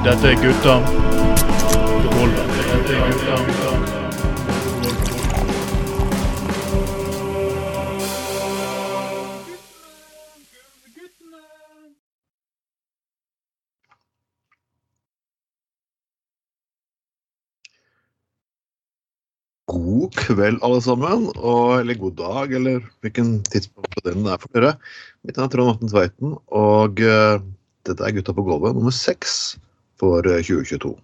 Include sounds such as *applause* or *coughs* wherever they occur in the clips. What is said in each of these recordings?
Dette er gutta. God kveld, alle sammen. Og, eller god dag, eller hvilken tidspunkt på døgnet det er for dere. Mitt navn er Trond Atten Tveiten, og uh, dette er Gutta på gulvet nummer seks for eh, 2022.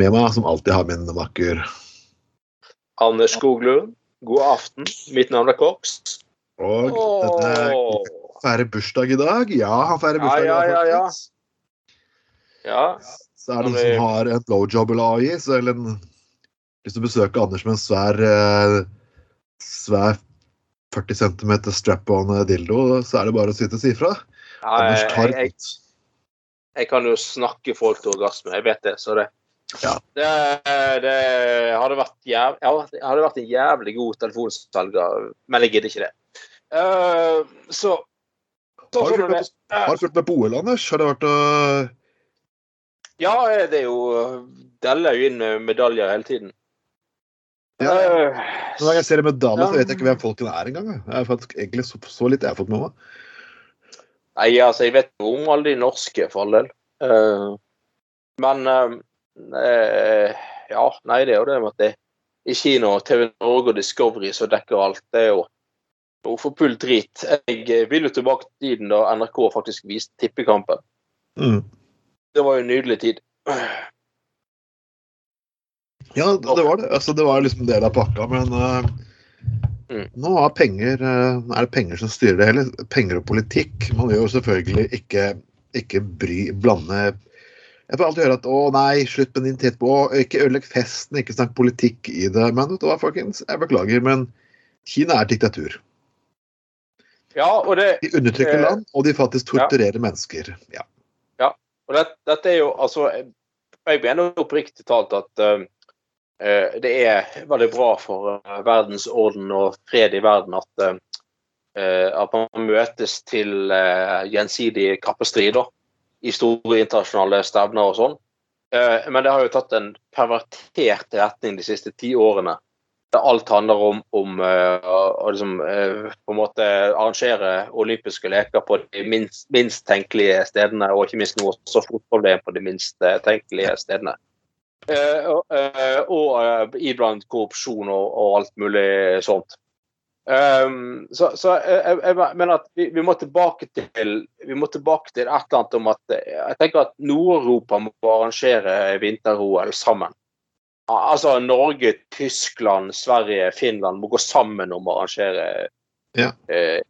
Med meg, som alltid, har min makker Anders Skoglund, god aften. Mitt navn er Cox. Og dette er feirer bursdag i dag. Ja, han feirer Ja, bursdag i dag. dag, ja, ja. Ja. Så er det noen som har en blowjob eller gi, så eller en, hvis du besøker Anders med en svær, eh, svær 40 cm strap-on dildo, så er det bare å sitte og si ifra. Anders tar jeg. Jeg kan jo snakke folk til orgasme, jeg vet det. Så det, Ja. det, det hadde, vært jæv, hadde vært en jævlig god telefonselger, men jeg gidder ikke det. Uh, så så Har du det. fulgt med, på OL, Anders? Har det vært å Ja, det er jo Deller jo inn med medaljer hele tiden. Ja, Eh, Når jeg ser en medalje, så vet jeg ikke hvem folkene er engang. jeg. Har egentlig så, så litt jeg har fått med meg. Nei, altså, jeg vet jo om alle de norske, for all del. Uh, men uh, Ja, nei, det er jo det med at det i kino, TV Norge og Discovery så dekker alt. Det er jo noe for full drit. Jeg vil jo tilbake til tiden da NRK faktisk viste Tippekampen. Mm. Det var jo en nydelig tid. Ja, det, var det. Altså, det var liksom del av pakka, men Mm. Nå er, penger, eh, er det penger som styrer det hele. Penger og politikk. Man gjør jo selvfølgelig ikke, ikke bry, blande Jeg får alltid høre at 'å nei, slutt med din titt på Ikke ødelegg festen, ikke snakk politikk i det'. Men vet du hva, folkens? Jeg beklager, men Kina er diktatur. Ja, og det, De undertrykker land, og de faktisk torturerer mennesker. Ja. Og det, dette er jo altså Jeg mener oppriktig talt at eh, det er veldig bra for eh, verdensorden og fred i verden at, eh, eh, at man møtes til eh, gjensidig kappestrid i store internasjonale stevner og sånn. Eh, men det har jo tatt en pervertert retning de siste ti årene. Der alt handler om, om eh, å liksom, eh, på en måte arrangere olympiske leker på de minst, minst tenkelige stedene, og ikke minst nå også fotball-VM på de minst eh, tenkelige stedene. Eh, og eh, eh, iblant korrupsjon og, og alt mulig sånt. Um, så så jeg, jeg, mener at vi, vi, må tilbake til vi må tilbake til et eller annet om at jeg tenker at Nord-Europa må arrangere vinter-OL sammen. Altså Norge, Tyskland, Sverige, Finland må gå sammen om å arrangere Ja. eh,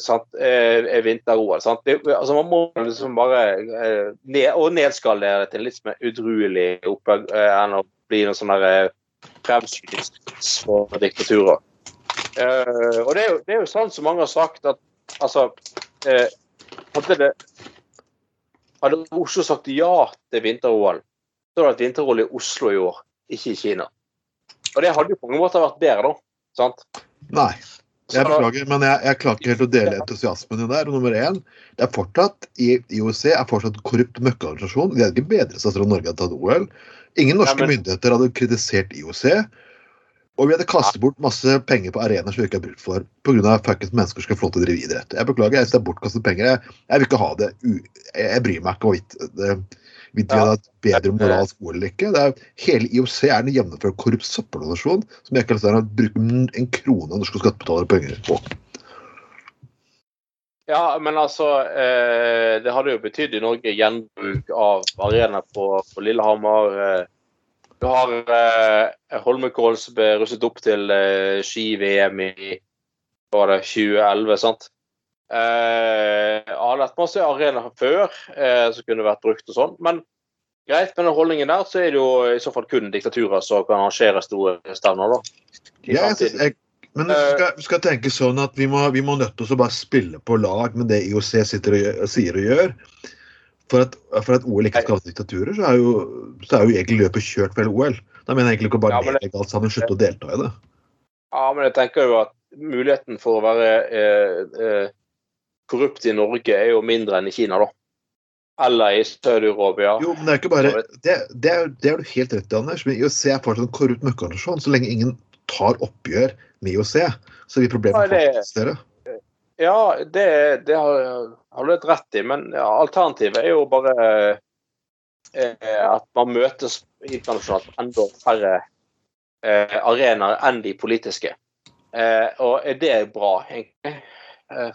sant, eh, vinter-OL. sant? Det- Altså man må liksom bare eh, ned, og nedskalere det til litt mer udruelig oppe eh, enn å bli noe sånn eh, for diktaturer. Eh, og det er, jo, det er jo sant som mange har sagt, at altså eh, hadde, det, hadde Oslo sagt ja til vinter-OL, så hadde det vært vinter-OL i Oslo i år, ikke i Kina. Og det hadde jo på mange måter vært bedre, da. Sant? Nei. Jeg beklager, men jeg, jeg klarer ikke helt å dele entusiasmen din der. Og nummer én, det er fortsatt i IOC er fortsatt korrupt møkkaorganisasjon. De hadde ikke bedret seg selv om Norge hadde tatt OL. Ingen norske Ja, men- myndigheter hadde kritisert IOC. Og vi hadde kastet bort masse penger på arenaer som vi ikke har brukt for pga. fuckings mennesker skal få lov til å drive idrett. Jeg beklager, jeg syns det er bortkastet penger. Jeg, jeg vil ikke ha det. Jeg, jeg bryr meg ikke hvorvidt det- hvorvidt ha Ja. hadde hatt bedre moralsk ord eller ikke. Det er, hele IOC er en gjennomført korrupt søppelorganisasjon som jeg ikke har brukt en krone av norske skattebetalere penger på. Ja, men altså eh, Det hadde jo betydd i Norge gjenbruk av arenaer på, på Lillehammer. Eh, du har eh, Holmenkollen som ble russet opp til eh, ski-VM i var det 2011, sant? Eh, det er masse arenaer før eh, som kunne vært brukt og sånn. Men greit, med den holdningen der, så er det jo i så fall kun diktaturer som kan arrangere store stevner, da. Ja, jeg synes, jeg, men vi skal, vi skal tenke sånn at vi må, vi må nødt til å bare spille på lag med det IOC sitter og, sier og gjør. For at, for at OL ikke skal ha diktaturer, så er jo, så er jo egentlig løpet kjørt for hele OL. Da mener jeg egentlig ikke å bare Ja, nedlegge alt sammen, slutte å delta i det. Ja, men jeg tenker jo at muligheten for å være eh, eh, korrupt i Norge er jo mindre enn i Kina, da. eller i Saudi-Arabia. Jo, men det er ikke bare Det, det, er, det er du helt rett i, Anders. Men IOC er fortsatt en korrupt møkkeorganisasjon Så lenge ingen tar oppgjør med IOC, så vil problemet ja, det- fortsatt eksistere. Ja, det, det har, har du helt rett i, men ja, alternativet er jo bare eh, at man møtes internasjonalt på enda færre eh, arenaer enn de politiske. Eh, og er det bra, egentlig,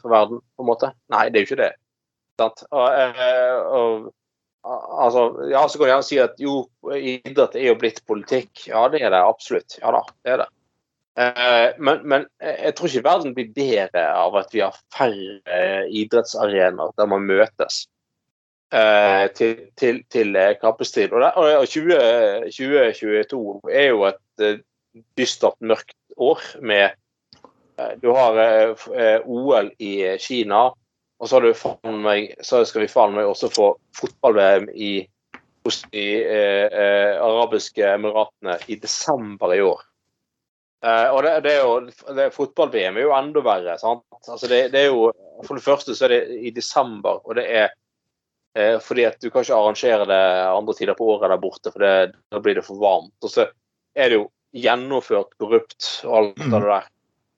for verden, på en måte? Nei, det er jo ikke det. Sant? Og, eh, og, altså, ja, så kan du gjerne si at jo, idrett er jo blitt politikk. Ja, det er det absolutt. Ja da, det er det. Eh, Men, men jeg tror ikke verden blir bedre av at vi har færre idrettsarenaer der man møtes eh, til, til, til eh, kappestrid. Og, og 20, 2022 er jo et eh, dystert, mørkt år med eh, Du har eh, eh, OL i eh, Kina, og så, har du meg, så skal vi faen meg også få fotball-VM i, hos de eh, eh, arabiske emiratene i desember i år. Eh, og det, det er jo, Fotball-VM er jo enda verre. sant? Altså det, det er jo, For det første så er det i desember, og det er eh, fordi at du kan ikke arrangere det andre tider på året der borte, for det, da blir det for varmt. Og så er det jo gjennomført korrupt og alt det der.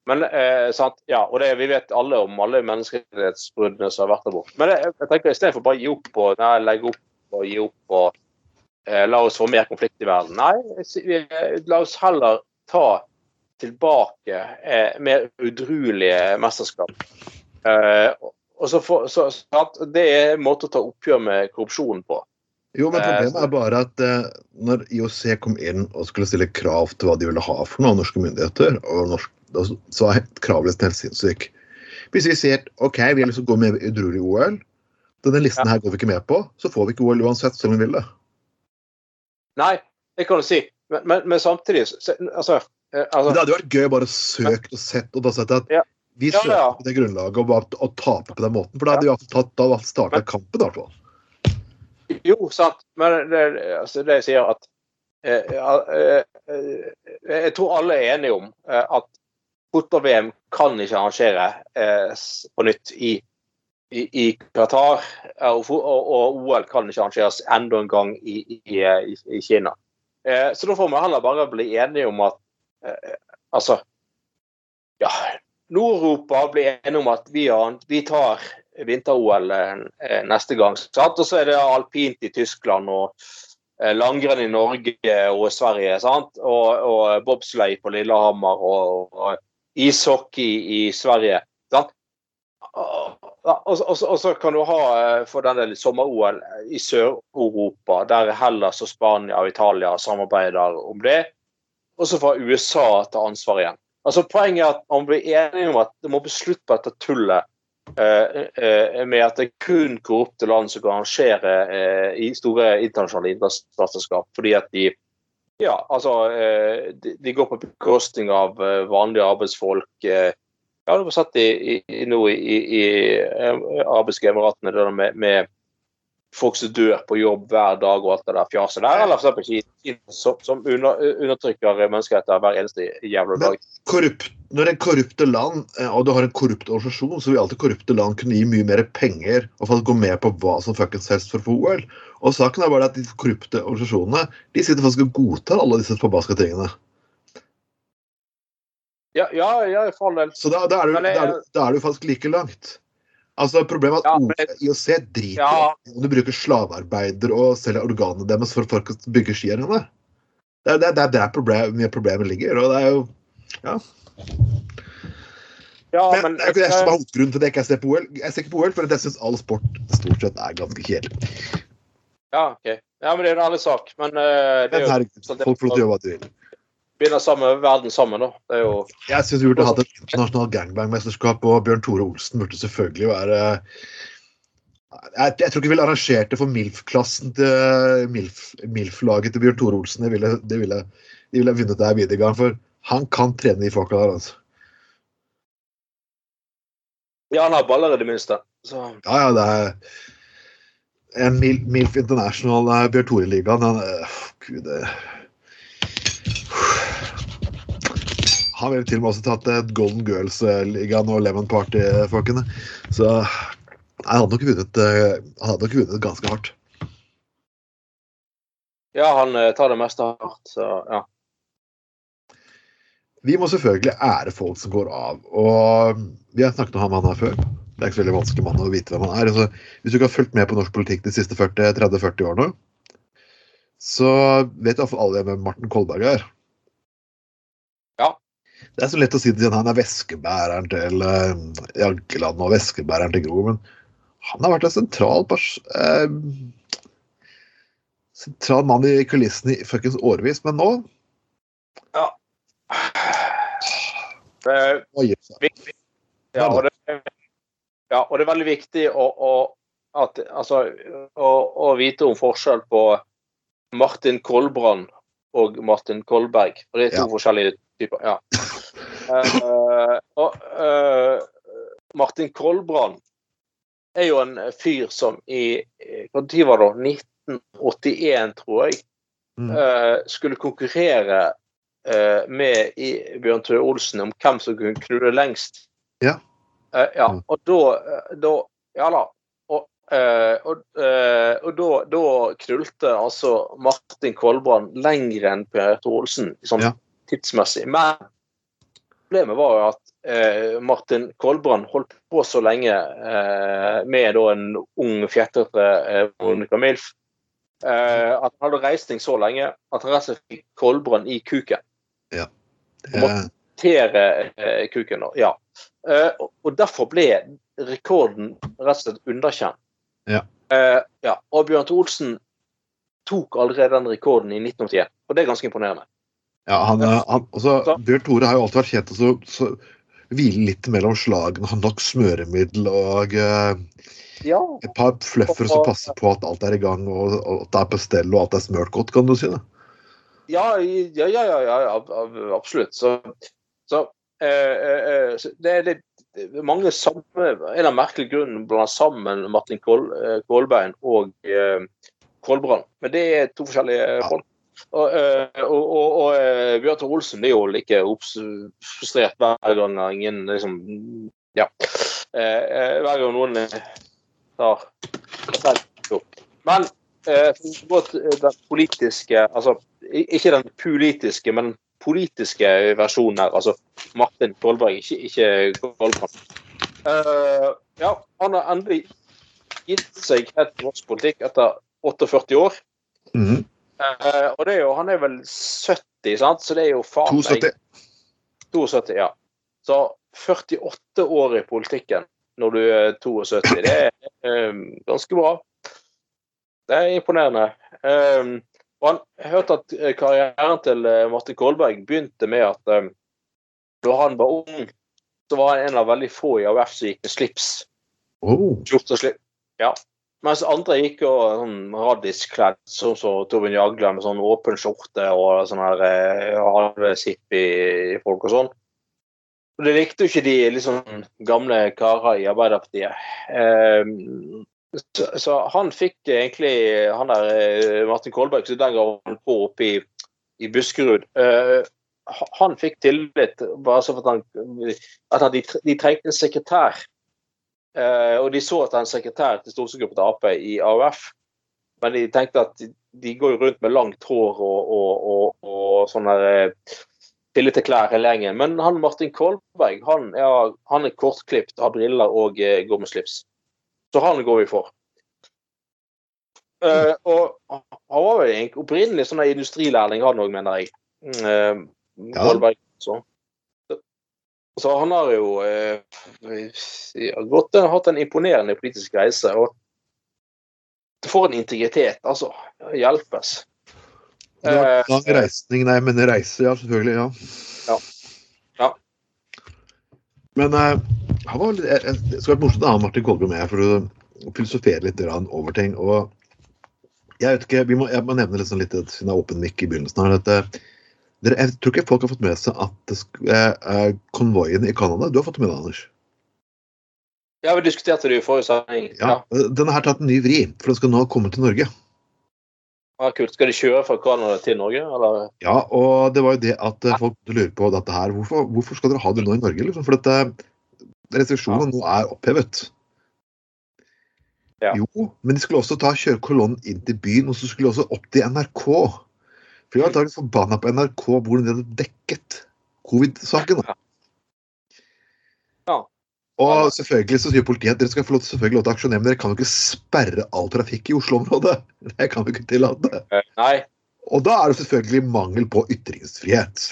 Men eh, ja, og det, vi vet alle om alle menneskerettighetsbruddene som har vært der borte. Men jeg, jeg tenker istedenfor bare å gi opp og nei, legge opp og gi opp og eh, la oss få mer konflikt i verden. Nei, vi- la oss heller ta tilbake eh, mer udruelige mesterskap. Eh, og så for, så, så Det er en måte å ta oppgjør med korrupsjonen på. Jo, men Eh, problemet er bare at eh, når IOC kom inn og skulle stille krav til hva de ville ha for noe av norske myndigheter, og norsk, så er kravlisten helt sinnssyk. Hvis vi sier OK, vi har lyst til å gå med i udruelig OL, denne listen her går vi ikke med på, så får vi ikke OL uansett, selv om vi vil det. Nei, det kan du si, men, men, men samtidig så, altså, eh, altså, Det hadde vært gøy bare søkt og sett og da sett at Ja. vi Ja, søker ja. på det grunnlaget og bare å tape på den måten. For da hadde vi tatt- da starta kampen, i hvert fall. Jo, sant. Men det, altså det jeg sier at eh, eh, eh, Jeg tror alle er enige om eh, at fotball-VM kan ikke arrangere eh, på nytt i, i, i Qatar. eh, Og, og, og OL kan ikke arrangeres enda en gang i, i, Kina. Eh, så da får vi heller bare bli enige om at eh, Altså Ja. Nord-Europa blir enige om at vi, har, vi tar vinter-OL eh, neste gang. Sant? Og så er det alpint i Tyskland og eh, langrenn i Norge og Sverige. Sant? Og, og bobsleigh på Lillehammer og, og ishockey i Sverige. Sant? Og, så kan du ha for for denne sommer-OL i Sør-Europa, der Hellas og Spania og Italia samarbeider om det. Og så får USA ta ansvar igjen. Altså Poenget er at man blir enige om at det må bli slutt på dette tullet eh, eh, med at det er kun korrupte land som kan arrangere eh, store internasjonale idrettsmesterskap. Fordi at de ja, altså, eh, de, går på bekostning av eh, vanlige arbeidsfolk. Eh, ja, du har sett i, i, nå i, i, Arabiske med, med folk som dør på jobb hver dag og alt det der fjaset der. Eller eksempel Kina, som, som under, undertrykker menneskeheter hver eneste jævla dag. korrupt, når en korrupte land, eh, og du har en korrupt organisasjon, så vil alltid korrupte land kunne gi mye mer penger og faktisk gå med på hva som fuckings helst for å få OL. Og saken er bare at de korrupte organisasjonene de sitter faktisk og godtar alle disse forbaska tingene. Ja, ja, ja for all del. Så da, da, er, du, da, er, du, da er du faktisk like langt. Altså Problemet er Ja, at men IOC driter Ja. om du bruker slavearbeider og selger organene deres for folk å bygge skier Det er det, det er der problem, mye problemet ligger. og det er jo Ja, Men men, det er ikke det som er hovedgrunnen til at jeg ikke ser på OL. Jeg ser ikke på OL for jeg syns all sport stort sett er ganske kjedelig. ja, ok. ja, men det er en ærlig sak. Men uh, det Men er herregud, folk får lov til å gjøre hva de vil. Binder samme verden sammen, da. Det er jo Jeg syns vi burde hatt et internasjonalt gangbang-mesterskap, og Bjørn Tore Olsen burde selvfølgelig være jeg, jeg tror ikke vi ville arrangert det for MILF-klassen til MILF- MILF-laget til Bjørn Tore Olsen. Det ville, det ville, de ville vunnet der videre gang, for han kan trene de folka der. altså. Ja, han har baller i det minste. Så Ja, ja, det er en MILF International eh, Bjørn Tore-ligaen. eh, Gud, det Han ville til og med også tatt et Golden Girls-ligaen og Lemon Party-folkene. Så Han hadde nok vunnet, eh, han hadde nok vunnet ganske hardt. Ja, han eh, tar det meste hardt, så ja. Vi må selvfølgelig ære folk som går av. Og vi har snakket om han her før. Det er ikke så veldig vanskelig mann å vite hvem han er. Altså, hvis du ikke har fulgt med på norsk politikk de siste 30-40 årene, så vet iallfall alle hvem Martin Kolberg er. Ja. Det er så lett å si at han er veskebæreren til uh, Jagland og veskebæreren til Gro, men han har vært en sentral eh, sentral mann i kulissene i fuckings årevis, men nå Eh, Oi, viktig. Ja, og det, ja, og det er veldig viktig å, å, at, altså, å, å vite om forskjell på Martin Kolbrand og Martin Kolberg. For det er to Ja. forskjellige typer. Ja. Eh, og, eh, Martin Kolbrand er jo en fyr som i Hva tid var det? da? 1981, tror jeg. Mm. eh, skulle konkurrere med Bjørn Tore Olsen om hvem som kunne knulle lengst. Ja. Ja. Mm. Og da, da Ja da. Og, og, og da, da knullte altså Martin Kolbrand lenger enn Per Tore Olsen sånn Ja. tidsmessig. Men problemet var jo at eh, Martin Kolbrand holdt på så lenge eh, med da en ung, fjettete eh, Monica Milf. Eh, at han hadde reisning så lenge at han rett og slett fikk Kolbrand i kuken. Eh, Tere eh, kuken. Ja. Eh, og, og derfor ble rekorden rett og slett underkjent. Ja. Eh, ja. Og Bjørn Olsen tok allerede den rekorden i 1981, og det er ganske imponerende. Ja, han, eh, han, altså, Bjørn Tore har jo alltid vært kjent til å så hvile litt mellom slagene. har nok smøremiddel og eh, Ja. et par fluffere som passer på at alt er i gang og, og at det er på stell og alt er smørt godt, kan du si. det. Ja, ja, ja, ja, ja ab- ab- absolutt. Så, så, eh, eh, eh, det er litt er mange samme En av merkelige grunnene grunn blander sammen Martin Kål, eh, Kålbein og eh, Kolbrand. Men det er to forskjellige folk. Og, eh, og, og, og eh, Bjørn Tore Olsen blir jo like frustrert hver gang ingen liksom Ja. Eh, eh, hver gang noen eh, tar Men eh, den politiske Altså ikke den politiske, men den politiske versjonen her. Altså Martin Kolberg, ikke, ikke Kolberg. Uh, ja, han har endelig gitt seg helt norsk politikk etter 48 år. Mhm. Eh, og det er jo, han er vel 70, sant? så det er jo faen meg 72. 72, ja. Så 48 år i politikken når du er 72, det er um, ganske bra. Det er imponerende. Um, og han, hørte at eh, karrieren til eh, Martin Kolberg begynte med at um, da han var ung, så var han en av veldig få i AUF som gikk med slips. Oh. Skjorte og slips. Ja. Mens andre gikk jo sånn radiskledd, sånn som Torbjørn Jagland med sånn åpen skjorte og sånn her eh, halvveis hippie-folk og sånn. Og det likte jo ikke de liksom gamle karer i Arbeiderpartiet. Eh, så, så han fikk egentlig han der eh, Martin Kolberg, som den gang holdt på oppe i, i Buskerud eh, Han fikk tillit bare så for at han, at han, de, de trengte en sekretær. Eh, og de så at han sekretær til stortingsgruppa til Ap i AUF. Men de tenkte at de, de går jo rundt med langt hår og, og, og, og sånne eh, klær hele gjengen. Men han Martin Kolberg han, er, han er kortklipt, har briller og eh, går med slips. Så han går vi for. Uh, og han var vel egentlig opprinnelig sånn industrilærling, han òg, mener jeg. Uh. Kolberg. Så. Så han har jo eh, gått, hatt en imponerende politisk reise. og For en integritet, altså. Hjelpes. Eh, lang reisning, nei, men reise, ja, selvfølgelig. Ja. Ja. Ja. Men eh, han var litt, eh, det skal vært morsomt å ha Martin Kolberg med for å filosofere litt over ting. og jeg vet ikke, vi må, jeg må nevne litt, sånn litt siden det er åpen mic i begynnelsen her, at eh, dere, Jeg tror ikke folk har fått med seg at eh, eh, konvoien i Canada Du har fått med deg, Anders? ja, vi diskuterte det i forrige sending. Ja. ja. Den har tatt en ny vri, for den skal nå komme til Norge. Ja, kult. Skal de kjøre fra Canada til Norge, eller? Ja, og det var jo det at eh, folk lurer på dette her. Hvorfor, hvorfor skal dere ha det nå i Norge? Liksom? For dette, restriksjonene nå er opphevet. Ja. Jo, men de skulle også ta kjøre kolonnen inn til byen, og så skulle de også opp til NRK. For jeg er antakelig forbanna på NRK hvordan de hadde dekket covid-saken. Ja. Og selvfølgelig så sier politiet at dere skal få lov til, lov til å aksjonere, men dere kan jo ikke sperre all trafikk i Oslo-området. *laughs* Det kan vi ikke tillate. Eh, Nei. Og da er det selvfølgelig mangel på ytringsfrihet.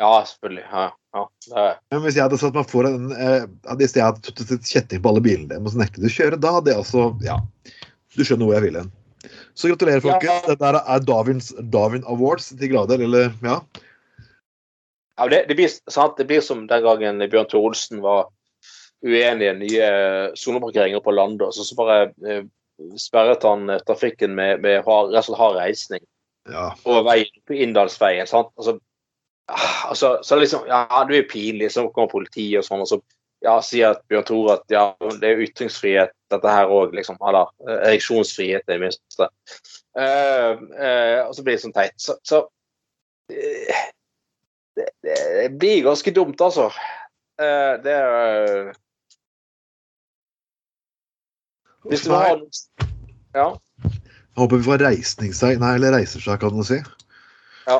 Ja, selvfølgelig. Ja, ja. Det Men hvis jeg hadde satt meg foran en eh, Hvis jeg hadde tatt kjetting på alle bilene og så nektet du å kjøre, da hadde jeg altså Ja, du skjønner hvor jeg vil hen. Så gratulerer, Ja. Dette er Darwins, Darwin Awards til grader, eller ja. ja, det, det, blir, sant? det blir som den gangen Bjørn Tore Olsen var uenig i nye soneparkeringer på landet, og så, så bare eh, sperret han eh, trafikken med, med hard, rett og slett hard reisning ja. over veien på Inndalsveien. sant? Altså, ah, altså, så liksom, ja, det er jo pinlig, så kommer politiet og sånn, og så ja, sier at Bjørn Tore at ja, det er ytringsfrihet, dette her òg, liksom. Eller eh, ereksjonsfrihet, i det minste. Uh, uh, og så blir det sånn teit. Så, så uh, det, det blir ganske dumt, altså. Eh, det er Hvis du har Ja. Jeg håper vi får reisningstegn, nei, eller reiserseg, kan du si. Ja.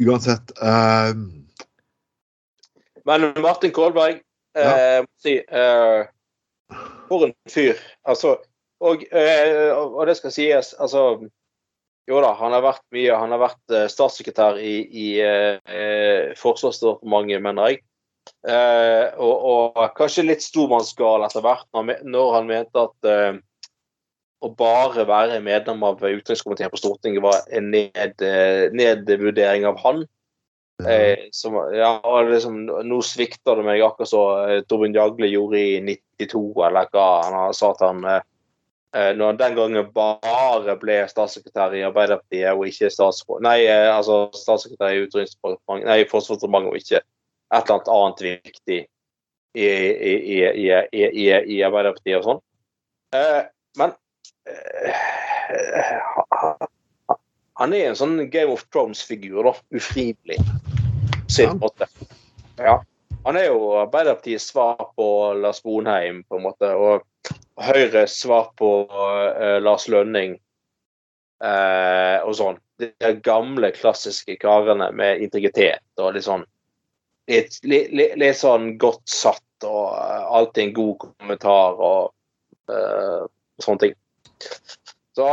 Uansett eh, Men Martin Kolberg Ja. eh, si, eh, For en fyr. Altså, og, eh, og det skal sies, altså Jo da, han har vært mye. Han har vært statssekretær i, i eh, Forsvarsdepartementet, mener jeg. Eh, og, og kanskje litt stormannsgal etter hvert, når han mente at eh, å bare være medlem av utenrikskomiteen på Stortinget var en ned, nedvurdering av han. Eh, som, ja, liksom, nå svikter det meg akkurat så eh, Torbjørn Jagle gjorde i 92, eller hva han sa at han eh, eh, Når den gangen bare ble statssekretær i Arbeiderpartiet og ikke statsråd Nei, eh, altså statssekretær i Utenriksdepartementet, nei, Forsvarsdepartementet og ikke et eller annet viktig i, i, i, i, Arbeiderpartiet og sånn. Men han- er en sånn Game of Thrones-figur, da. Ufrivillig. Sin Ja. måte. Ja. Han er jo Arbeiderpartiets svar på Lars Bonheim, på en måte. Og Høyres svar på uh, Lars Lønning uh, og sånn. De gamle, klassiske karene med integritet og litt sånn Litt, litt, litt, sånn godt satt og eh, alltid en god kommentar og sånne ting. Så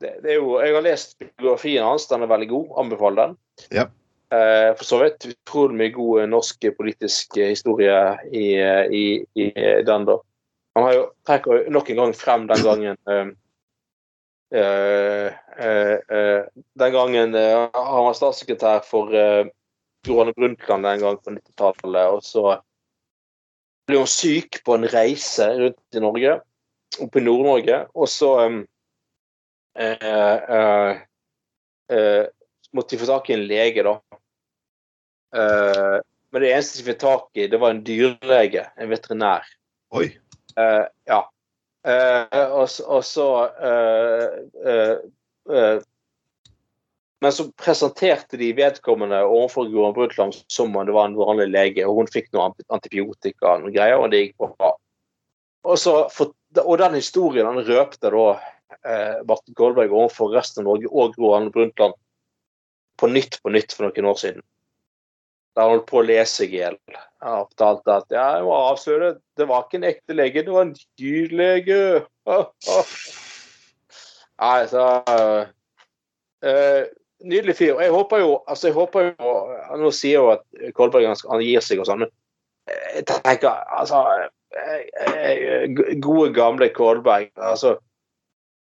det, det jo Jeg har lest biografien hans, den er veldig god. Anbefaler den. Ja. Eh, for så vidt utrolig mye god eh, norsk politisk eh, historie i, eh, i, i den, da. Han har jo trekker nok en gang frem den gangen eh, eh, Den gangen han var statssekretær for Gro Harlem Brundtland den gang på 90-tallet, og så ble hun syk på en reise rundt i Norge, oppe i Nord-Norge, og så um, eh, eh, eh, måtte de få tak i en lege, da. Eh, men det eneste de fikk tak i, det var en dyrlege, en veterinær. Oi. Eh, ja. Eh, og, og så eh, eh, eh, Men så presenterte de vedkommende overfor Gro Brutland Brundtland som om det var en vanlig lege, og hun fikk noe antibiotika og noen greier, og det gikk bra. Og, så, for, og den historien den røpte da eh, Martin Kolberg overfor resten av Norge og Gro Brundtland på nytt på nytt for noen år siden. Da han holdt på å lese seg i hjel. Han fortalte at ja, jeg må avsløre, det var ikke en ekte lege, det var en dyrlege. Nei, så eh, Nydelig fyr. Og jeg håper jo altså jeg håper jo, Nå sier jo at Kolberg han, gir seg og sånn. men Jeg tenker altså eh, eh, Gode, gamle Kolberg. altså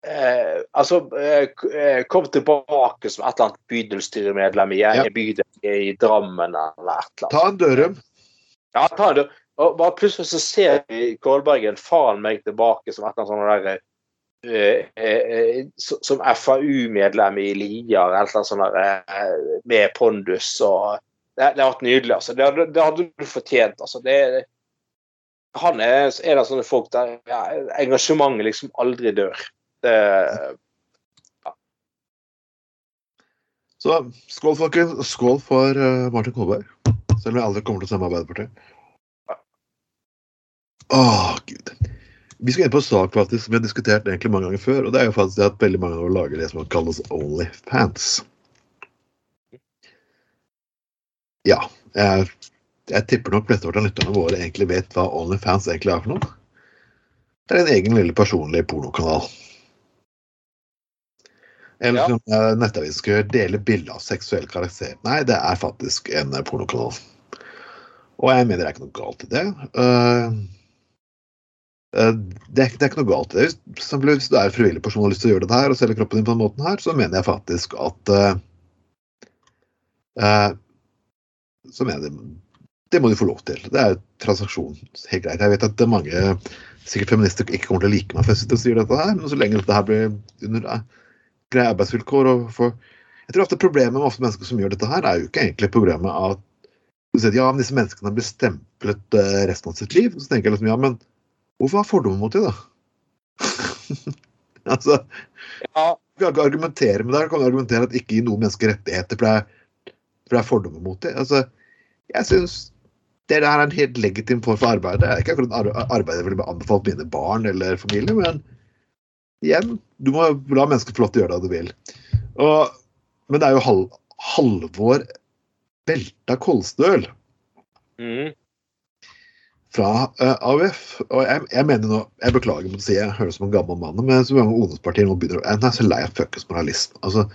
Eh, altså, eh, eh, kom tilbake som et eller annet bydelsstyremedlem i Ja. en bydel i Drammen eller et eller annet. Ta en Dørum. Ja, ta det. Og bare plutselig så ser vi Kolbergen faen meg tilbake som et eller annet sånt der eh, eh, eh, Som FAU-medlem i Lier, eller et eller annet sånt eh, med pondus og Det, det har vært nydelig, altså. Det, det hadde du fortjent, altså. Det, han er en av sånne folk der ja, engasjementet liksom aldri dør. Så skål, folkens. Skål for uh, Martin Kolberg. Selv om jeg aldri kommer til å stemme Arbeiderpartiet. Åh, gud. Vi skal inn på en sak faktisk som vi har diskutert egentlig mange ganger før. og Det er jo faktisk det at veldig mange av oss lager det som kalles Onlyfans. Ja. Jeg, jeg tipper nok flesteparten av lytterne våre egentlig vet hva Onlyfans egentlig er for noe. Det er en egen lille personlig pornokanal. Eller som ja. Nettavisen skal dele bilder av seksuell karakter. Nei, det er faktisk en eh, pornokanal. Og jeg mener det er ikke noe galt i det. Eh, eh, det, er, det ikke noe galt i det. Hvis, du er en frivillig person og har lyst til å gjøre dette her, og selge kroppen din på den måten her, så mener jeg faktisk at eh, eh, Så mener jeg det, det må du få lov til. Det er jo transaksjon. Helt greit. Jeg vet at det er mange sikkert feminister ikke kommer til å like meg for jeg og sier dette her, men så lenge dette her blir under greie arbeidsvilkår og for Jeg tror ofte problemet med ofte mennesker som gjør dette her, er jo ikke egentlig problemet sier, ja, men disse menneskene blir stemplet eh, resten av sitt liv. Så tenker jeg liksom, ja, men hvorfor ha fordommer mot dem, da? *laughs* altså, Ja, du kan ikke argumentere med det. Du kan argumentere at ikke gi noen mennesker rettigheter, for det er, for det er fordommer mot dem. Altså, jeg syns det der er en helt legitim form for arbeid. Det er ikke akkurat ar- arbeid jeg ville anbefalt mine barn eller familie, men igjen, du må la mennesker få lov til å gjøre det de vil. Og, men det er jo Hal Halvor Belta Kolstøl mm. fra uh, AUF. Og jeg, jeg mener nå, jeg beklager å si, jeg høres ut som en gammel mann, men så mange ungdomspartier nå begynner å Jeg er så lei av fuckings moralisme. Altså,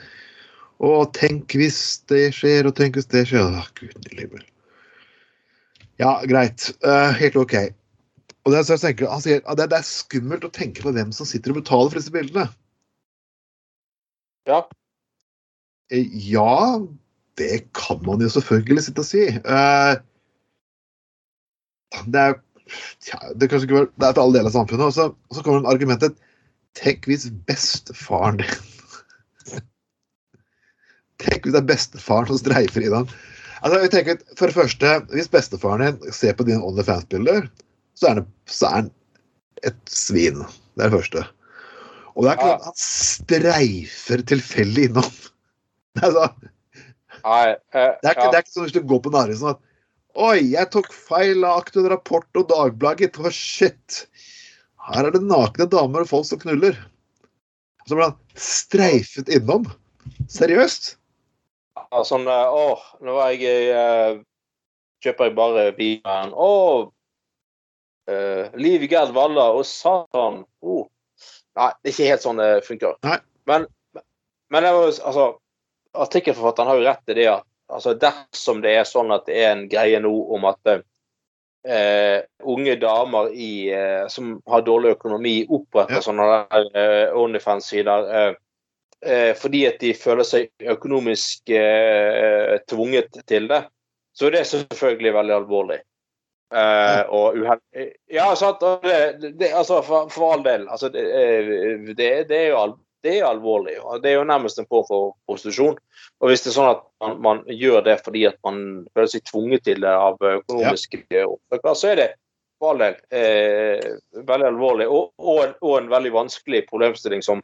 og tenk hvis det skjer, og tenk hvis det skjer Åh, Gud. Ja, greit. Uh, helt OK. Og det, er tenker, han sier det, er skummelt å tenke på hvem som sitter og betaler for disse bildene. ja. Eh, Ja, det kan man jo selvfølgelig sitte og si. Eh, det er ja, det, er ikke, det er til alle deler av samfunnet. Og så, og så kommer det argumentet Tenk hvis bestefaren din *laughs* Tenk hvis det er bestefaren som streifer i den. Altså, jeg tenker, for det første, Hvis bestefaren din ser på dine OnlyFans-bilder, så er han så er han et svin. Det er det første. Og det er ikke sånn at han streifer tilfeldig innom. *laughs* Nei, eh, det, er ikke, ja. det er ikke sånn hvis du går på Narvesen at Oi, jeg tok feil av aktuell rapport og Dagbladet. Å, shit. Her er det nakne damer og folk som knuller. Så ble han streifet innom. Seriøst? Ja, sånn eh, Å, nå var jeg eh, Kjøper jeg bare bilen. Å! Uh, Liv Gerd Valla og Satan. Oh. Nei, det er ikke helt sånn det funker. Nei. Men, men det var, altså, artikkelforfatteren har jo rett i det at altså, dersom det er sånn at det er en greie nå om at uh, unge damer i, uh, som har dårlig økonomi, oppretter Ja. sånne der, eh, Onlyfans-sider eh, eh, fordi at de føler seg økonomisk eh, tvunget til det, så er det selvfølgelig veldig alvorlig. Eh, og uheldig Ja, sant. og Det, det, altså, for, for all del. Altså, det, eh, det, det, er jo al, det er alvorlig. og Det er jo nærmest en form for prostitusjon. Og hvis det er sånn at man, man gjør det fordi at man føler seg tvunget til det av økonomiske årsaker, så er det for all del eh, veldig alvorlig. Og, og, en, og en veldig vanskelig problemstilling som,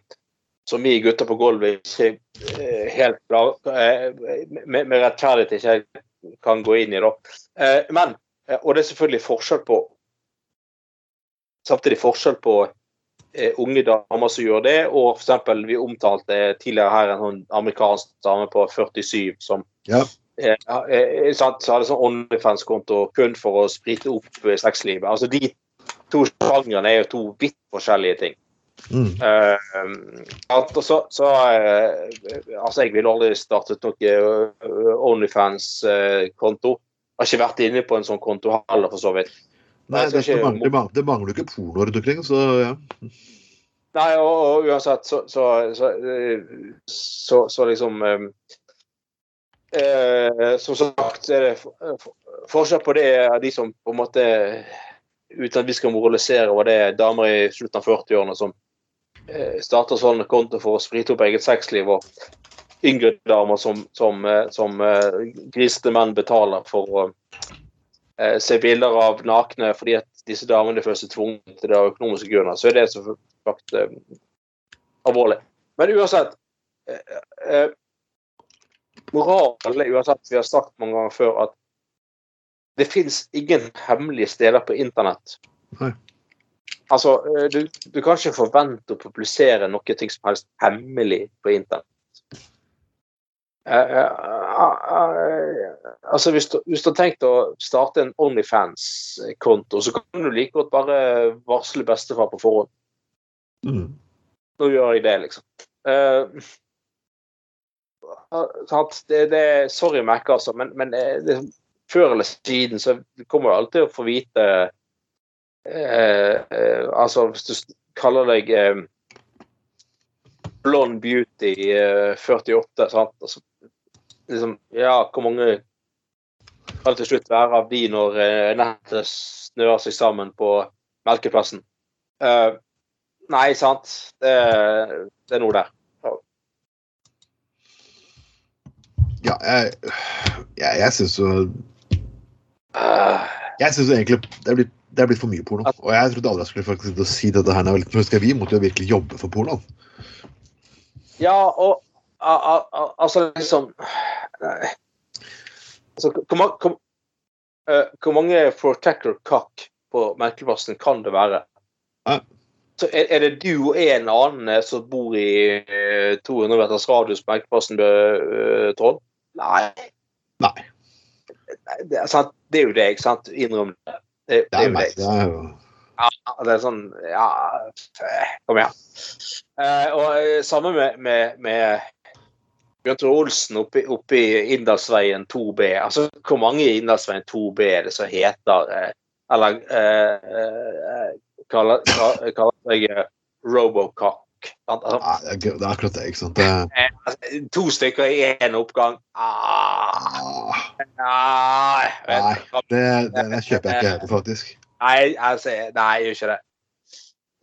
som vi gutter på gulvet ikke eh, helt klar, eh, med, med rettferdighet ikke kan gå inn i. da. Eh, men, eh, og det er selvfølgelig forskjell på samtidig forskjell på eh, unge damer som gjør det, og f.eks. vi omtalte tidligere her en sånn amerikansk dame på 47 som Ja. eh, eh, sant, så hadde sånn OnlyFans-konto kun for å sprite opp eh, sexlivet. Altså De to sjangrene er jo to vidt forskjellige ting. Mm. Uh, at, så, så uh, Altså, jeg ville aldri startet noe eh, Onlyfans-konto. Har ikke vært inne på en sånn konto heller, for så vidt. Nei, det, ikke- mangler, det, mangler, det mangler jo ikke porno rundt omkring, så ja. Nei, og, og uansett, så, så, så, så, så liksom eh, eh, Som sagt er det for- for- forskjell på det de som på en måte Uten at vi skal moralisere over det, damer i slutten av 40-årene som eh, starter sånn konto for å sprite opp eget sexliv, og yngre damer som, som, eh, som eh, grisete menn betaler for å eh, se bilder av nakne fordi at disse damene føler seg tvunget til det av økonomiske grunner, så er det så sagt eh, alvorlig. Men uansett eh, eh, Moralen er uansett, vi har sagt mange ganger før, at det fins ingen hemmelige steder på internett Nei. Altså, du, du kan ikke forvente å publisere noe ting som helst hemmelig på internett. Eh, eh, eh, altså, hvis du, hvis du har tenkt å starte en Onlyfans-konto, så kan du like godt bare varsle bestefar på forhånd. Mm. Nå gjør jeg det, liksom. Uh, det, det Sorry, Mac, altså, men, men det, før eller siden så kommer du alltid å få vite eh, eh, Altså, hvis du kaller deg eh, Blond Beauty eh, 48, sant? Altså, liksom, ja, hvor mange kan det til slutt være av de når eh, nettet snører seg sammen på Melkeplassen? Uh, nei, sant. Det, det er noe der. Ja, jeg, jeg, jeg syns jo Jeg syns egentlig det er, blitt, det er blitt for mye porno. Og jeg trodde aldri jeg skulle faktisk si dette her. når jeg, Vi måtte jo virkelig jobbe for pornoen. Ja, og altså liksom altså, hvor, man, hvor, uh, hvor mange Protector Cock på Merkelplassen kan det være? Ja. Så er, er det du og en annen eh, som bor i uh, 200 meters radius på Merkelplassen, uh, Trond? Nei. Nei. Det er, sant? det er jo deg, sant? Innrøm det. Det, Det det er jo deg. Det er jo Ja, det er sånn Ja, kom igjen. Eh, og eh, samme med, med, med Bjørn Tore Olsen oppe oppe i Inndalsveien 2B. Altså, hvor mange i Inndalsveien 2B er det som heter eh, Eller eh, eh, kaller, kaller seg eh, Robocock? Altså, Nei, det er akkurat det, ikke sant. Det, altså, to stykker i én oppgang. Ah, ah, nei, Nei. det, det, det kjøper jeg ikke faktisk. Nei, altså, nei, jeg gjør ikke det.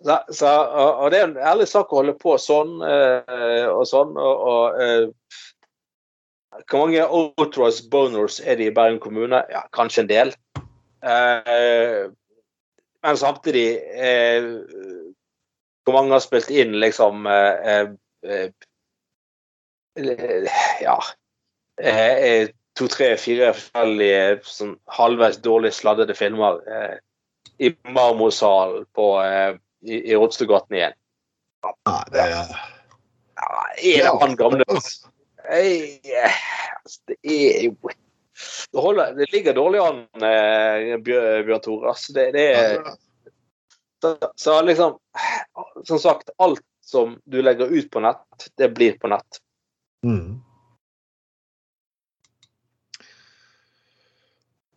Så, så, og, og det er en ærlig sak å holde på sånn eh, og sånn. Og, og eh, hvor mange Outross boners er det i Bergen kommune? Ja, kanskje en del. Uh, men samtidig eh, Hvor mange har spilt inn liksom eh, eh, Ja To, tre, fire forskjellige sånn halvveis dårlig sladdede filmer i Marmorsalen på i, i Rådstugaten igjen. Ja, det er Ja, er det han gamle Ei, eh, altså, Det er jo det, holder, det ligger dårlig an, eh, Bjørn Tore. Altså, det, det er så, så liksom Som sagt, alt som du legger ut på nett, det blir på nett. Mm.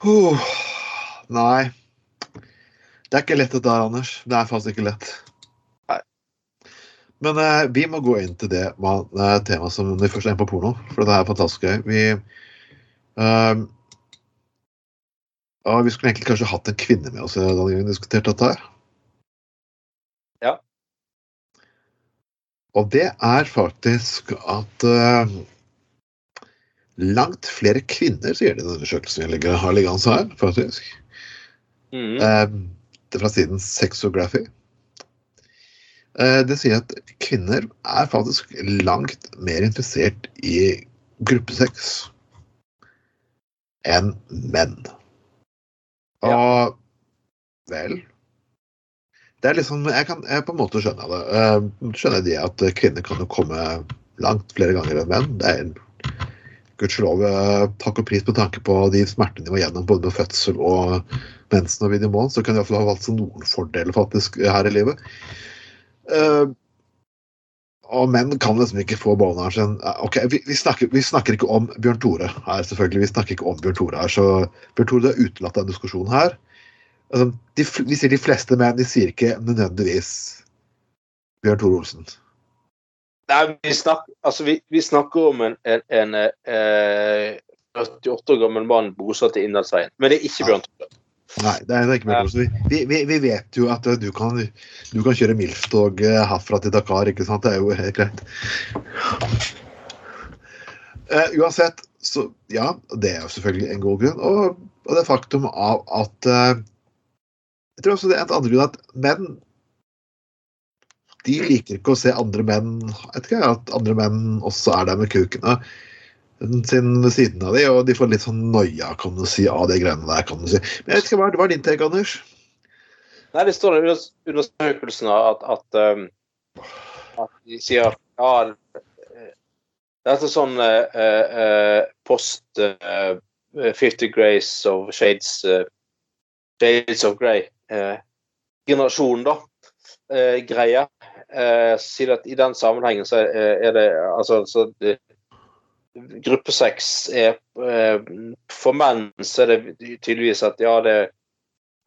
Oh, nei. Det er ikke lett dette her, Anders. Det er faktisk ikke lett. Nei. Men eh, vi må gå inn til det man- eh, temaet som vi først er inne på porno, for det er fantastisk gøy. Vi eh, ja, Vi skulle egentlig kanskje hatt en kvinne med oss da vi diskuterte dette her. Ja. Og det er faktisk at uh, langt flere kvinner, sier den undersøkelsen jeg har liggende her, faktisk. Mm. Eh, det er fra siden Sexography. Eh, det sier at kvinner er faktisk langt mer interessert i gruppesex enn menn. Og vel Det er liksom Jeg kan jeg på en måte skjønne det. Eh, skjønner de at kvinner kan jo komme langt flere ganger enn menn. Det er gudskjelov eh, takk og pris på tanke på de smertene de var gjennom både med fødsel og mensen og videomål, så kan de iallfall ha valgt seg noen fordeler faktisk her i livet. Uh, og menn kan liksom ikke få boneren sin Eh, Ok, vi, vi, snakker, vi snakker ikke om Bjørn Tore her, selvfølgelig. Vi snakker ikke om Bjørn Tore her, så Bjørn Tore, du er utelatt av den diskusjonen her. Altså, de, vi sier de fleste menn, de sier ikke nødvendigvis Bjørn Tore Olsen. Nei, vi snakker, altså, vi, vi snakker om en, en, en eh, 48 år gammel mann bosatt i Innlandsveien. Men det er ikke Bjørn Tore. Nei, det er ikke mer. Vi, vi, vi vet jo at eh, du kan, du kan kjøre MILF-tog eh, herfra til Dakar, ikke sant? Det er jo helt greit. Uh, uansett, så ja, det er jo selvfølgelig en god grunn. Og, og det faktum av at uh, Jeg tror også det er en annen grunn at menn de liker ikke å se andre menn jeg vet ikke, at andre menn også er der med kukene sin ved siden av de, og de får litt sånn noia, kan du si, av de greiene der, kan du si. Men jeg vet ikke, hva er, din take, Anders? Nei, det står under- undersøkelsen at, at, um, at de sier at ja, det er sånn uh, uh, post uh, 50 Grace of Shades eh, Shades of Grey eh, generasjon, da. Greie. Sier at i den sammenhengen så er det altså så det, Gruppesex er eh, For menn så er det tydeligvis at ja, det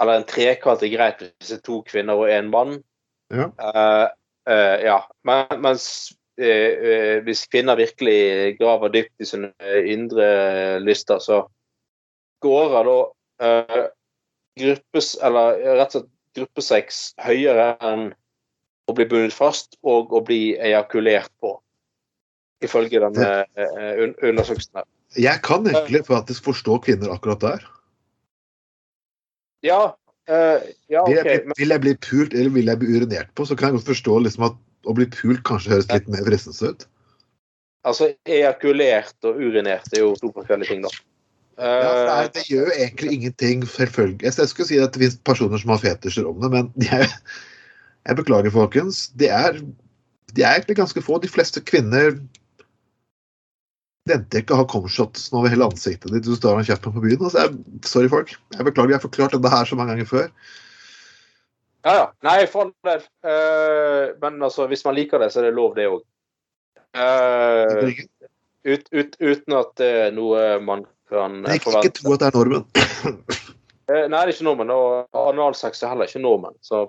Eller en trekant er greit hvis det er to kvinner og én mann. Ja. Uh, uh, ja. Men, mens eh, hvis kvinner virkelig graver dypt i sine indre lyster, så går da gruppes, eller rett og slett gruppesex høyere enn å bli bundet fast og å bli ejakulert på. Ifølge denne uh, undersøkelsen. her. Jeg kan egentlig faktisk forstå kvinner akkurat der. Ja, uh, ja Vil jeg, bli, vil jeg bli pult eller vil jeg bli urinert på, så kan jeg godt forstå liksom at å bli pult kanskje høres litt mer fristende ut. Altså, ejakulert og urinert er jo to forskjellige ting, da. Ja, nei, det, Eh, gjør jo egentlig ingenting, selvfølgelig. Jeg jeg skulle si at det finnes personer som har fetisjer om det, men *laughs* er, jeg beklager, folkens. De er, de er egentlig ganske få. De fleste kvinner venter ikke å ha comshots over hele ansiktet ditt du står og kjefter på byen. Altså, jeg, sorry, folk. Jeg beklager, jeg har forklart dette her så mange ganger før. ja, ja. Nei, for all. Eh, men altså, hvis man liker det, så er det lov, det òg. ut, ut, uten at det er noe man kan forvente. Jeg kan ikke tro at det er normen. *coughs* Eh, Nei, det er ikke nordmenn. Og analsex er heller ikke nordmenn. Så,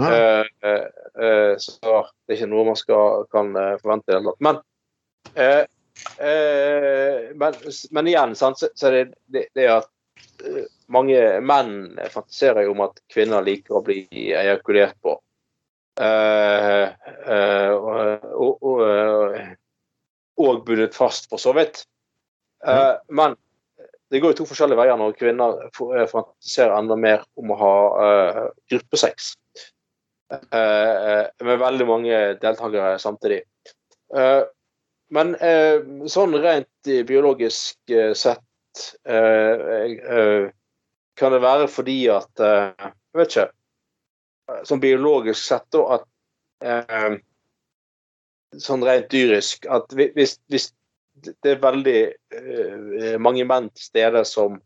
uh, eh, eh, eh, så det er ikke noe man skal, kan eh, forvente i det hele tatt. Men, eh, eh, men, men igjen, sant, så, så er det, det, det at eh, mange menn fantaserer jo om at kvinner liker å bli ejakulert på. Uh, uh, og, og, bundet fast, for så vidt. Mm. men det går jo to forskjellige veier når kvinner eh, fantaserer enda mer om å ha eh, gruppesex. Eh, eh, med veldig mange deltakere samtidig. Men eh, sånn rent biologisk eh, sett eh, eh, kan det være fordi at Jeg vet ikke. Sånn biologisk sett da at Sånn rent dyrisk at hvis, hvis det er veldig eh, mange menn til stede som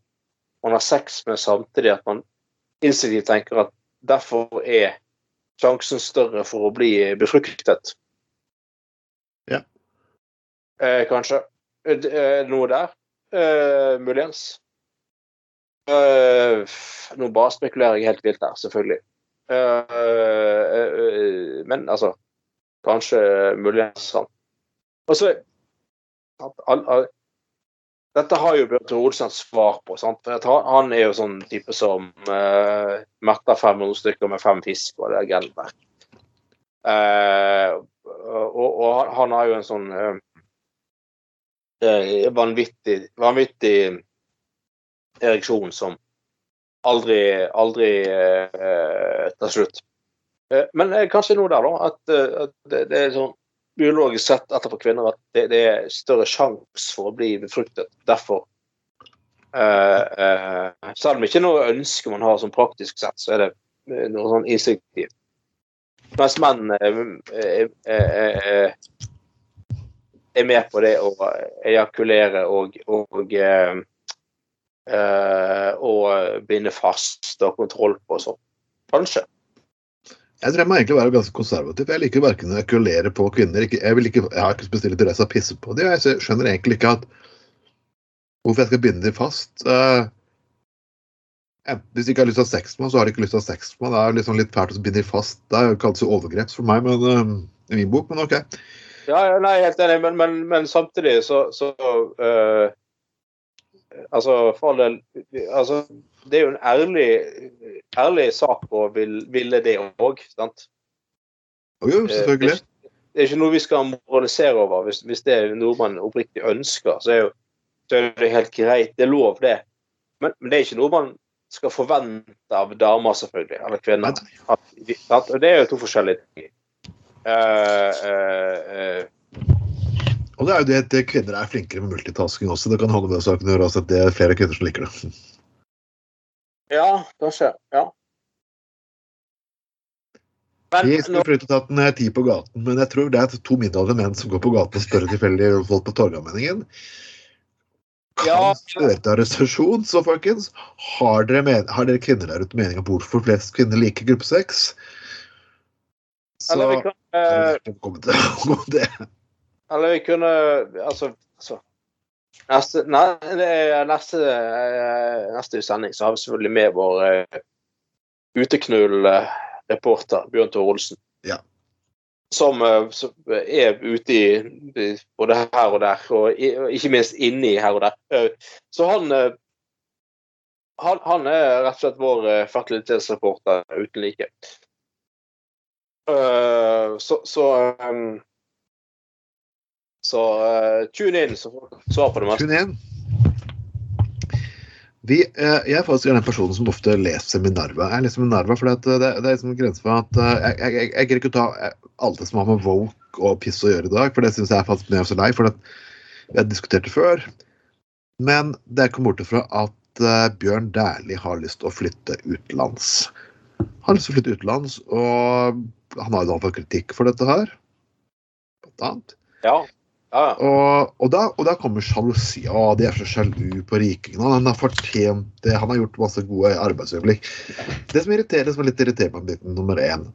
man har sex med samtidig, at man instinktivt tenker at derfor er sjansen større for å bli befruktet. Ja. Eh, kanskje. Er det noe der? Eh, muligens. Eh, nå bare spekulerer jeg helt vilt der, selvfølgelig. Eh, eh, eh, men altså Kanskje muligens sant. Og så Dette har jo Bjørn Tore Olsen svar på. sant? Han, han er jo sånn type som uh, metter 500 stykker med fem fisk og det er der. Eh, og, og han, han har jo en sånn eh, eh, vanvittig, vanvittig ereksjon som aldri, aldri eh, tar slutt. Eh, men eh, kanskje noe der, da. At, eh, at det, det er sånn biologisk sett etterpå kvinner at det, det er større sjanse for å bli befruktet. Derfor. Eh, eh, selv om ikke noe ønske man har sånn praktisk sett, så er det eh, noe sånn instinktivt. Mens menn eh, eh, eh, eh, er med på det å ejakulere og, og eh, eh, og binde fast og kontroll på sånn. Kanskje. Jeg tror jeg må egentlig være ganske konservativ. Jeg liker verken å ejakulere på kvinner ikke, jeg, ikke, jeg har ikke spesielt interesse av å pisse på dem. Jeg skjønner egentlig ikke at hvorfor jeg skal binde dem fast. Uh, hvis de ikke har lyst til å ha sex med så har de ikke lyst til å ha sex med. Det er liksom litt fælt å binde dem fast. Det kalles jo ikke overgrep for meg men, uh, i min bok, men OK. Ja, ja, nei, helt enig, men, men, men samtidig så, så uh, Altså, for all del altså, Det er jo en ærlig, ærlig sak å vil, ville det òg, sant? Jo, Eh, selvfølgelig. Det er ikke noe vi skal moralisere over. Hvis, hvis det er noe man oppriktig ønsker, så er, jo, så er det helt greit. Det er lov, det. Men, men det er ikke noe man skal forvente av damer, selvfølgelig. Eller kvinner. At, At. Det er jo to forskjellige ting. Eh, Og det er jo det at kvinner er flinkere med multitasking også. Det kan holde med saken å gjøre at det er flere kvinner som liker det. Ja, kanskje. Ja. Men Vi nå, skulle flyttet tatt en tid på gaten, men jeg tror det er to middelaldrende menn som går på gaten og spør tilfeldig folk på Torgallmenningen. Kan Ja. arrestasjon, så folkens. Har dere, men, har dere kvinner der ute mening om hvorfor flest kvinner liker gruppesex? Så eller vi kan eh, det. *laughs* Eller vi kunne Altså, altså Neste, neste, eh, neste sending så har vi selvfølgelig med vår uh, uteknull-reporter Bjørn Tore Olsen. Ja. Som, uh, som er ute i, både her og der, og, ikke minst inni her og der. Uh, så han, han Han er rett og slett vår fertilitetsreporter uten like. Eh, så så um, så uh, tune in, så får du svar på det meste. Tune eh, jeg er faktisk den personen som ofte leser Minerva. Jeg leser Minerva fordi det, det er liksom en grense for at jeg, jeg, jeg, jeg greier ikke å ta alt det som har med woke og piss å gjøre i dag, for det syns jeg er faktisk er så lei. For vi har diskutert det før. Men det kom bort fra at Bjørn Dæhlie har lyst til å flytte utenlands. Han har lyst til å flytte utenlands, og han har jo da fått kritikk for dette her. Blant annet. Ja. ja. Og, og, da, og da kommer sjalusi. Å, de er så sjalu på rikingene. Han har fortjent det. Han har gjort masse gode arbeidsøyeblikk. Det som irriterer, som er litt irriterende med biten nummer én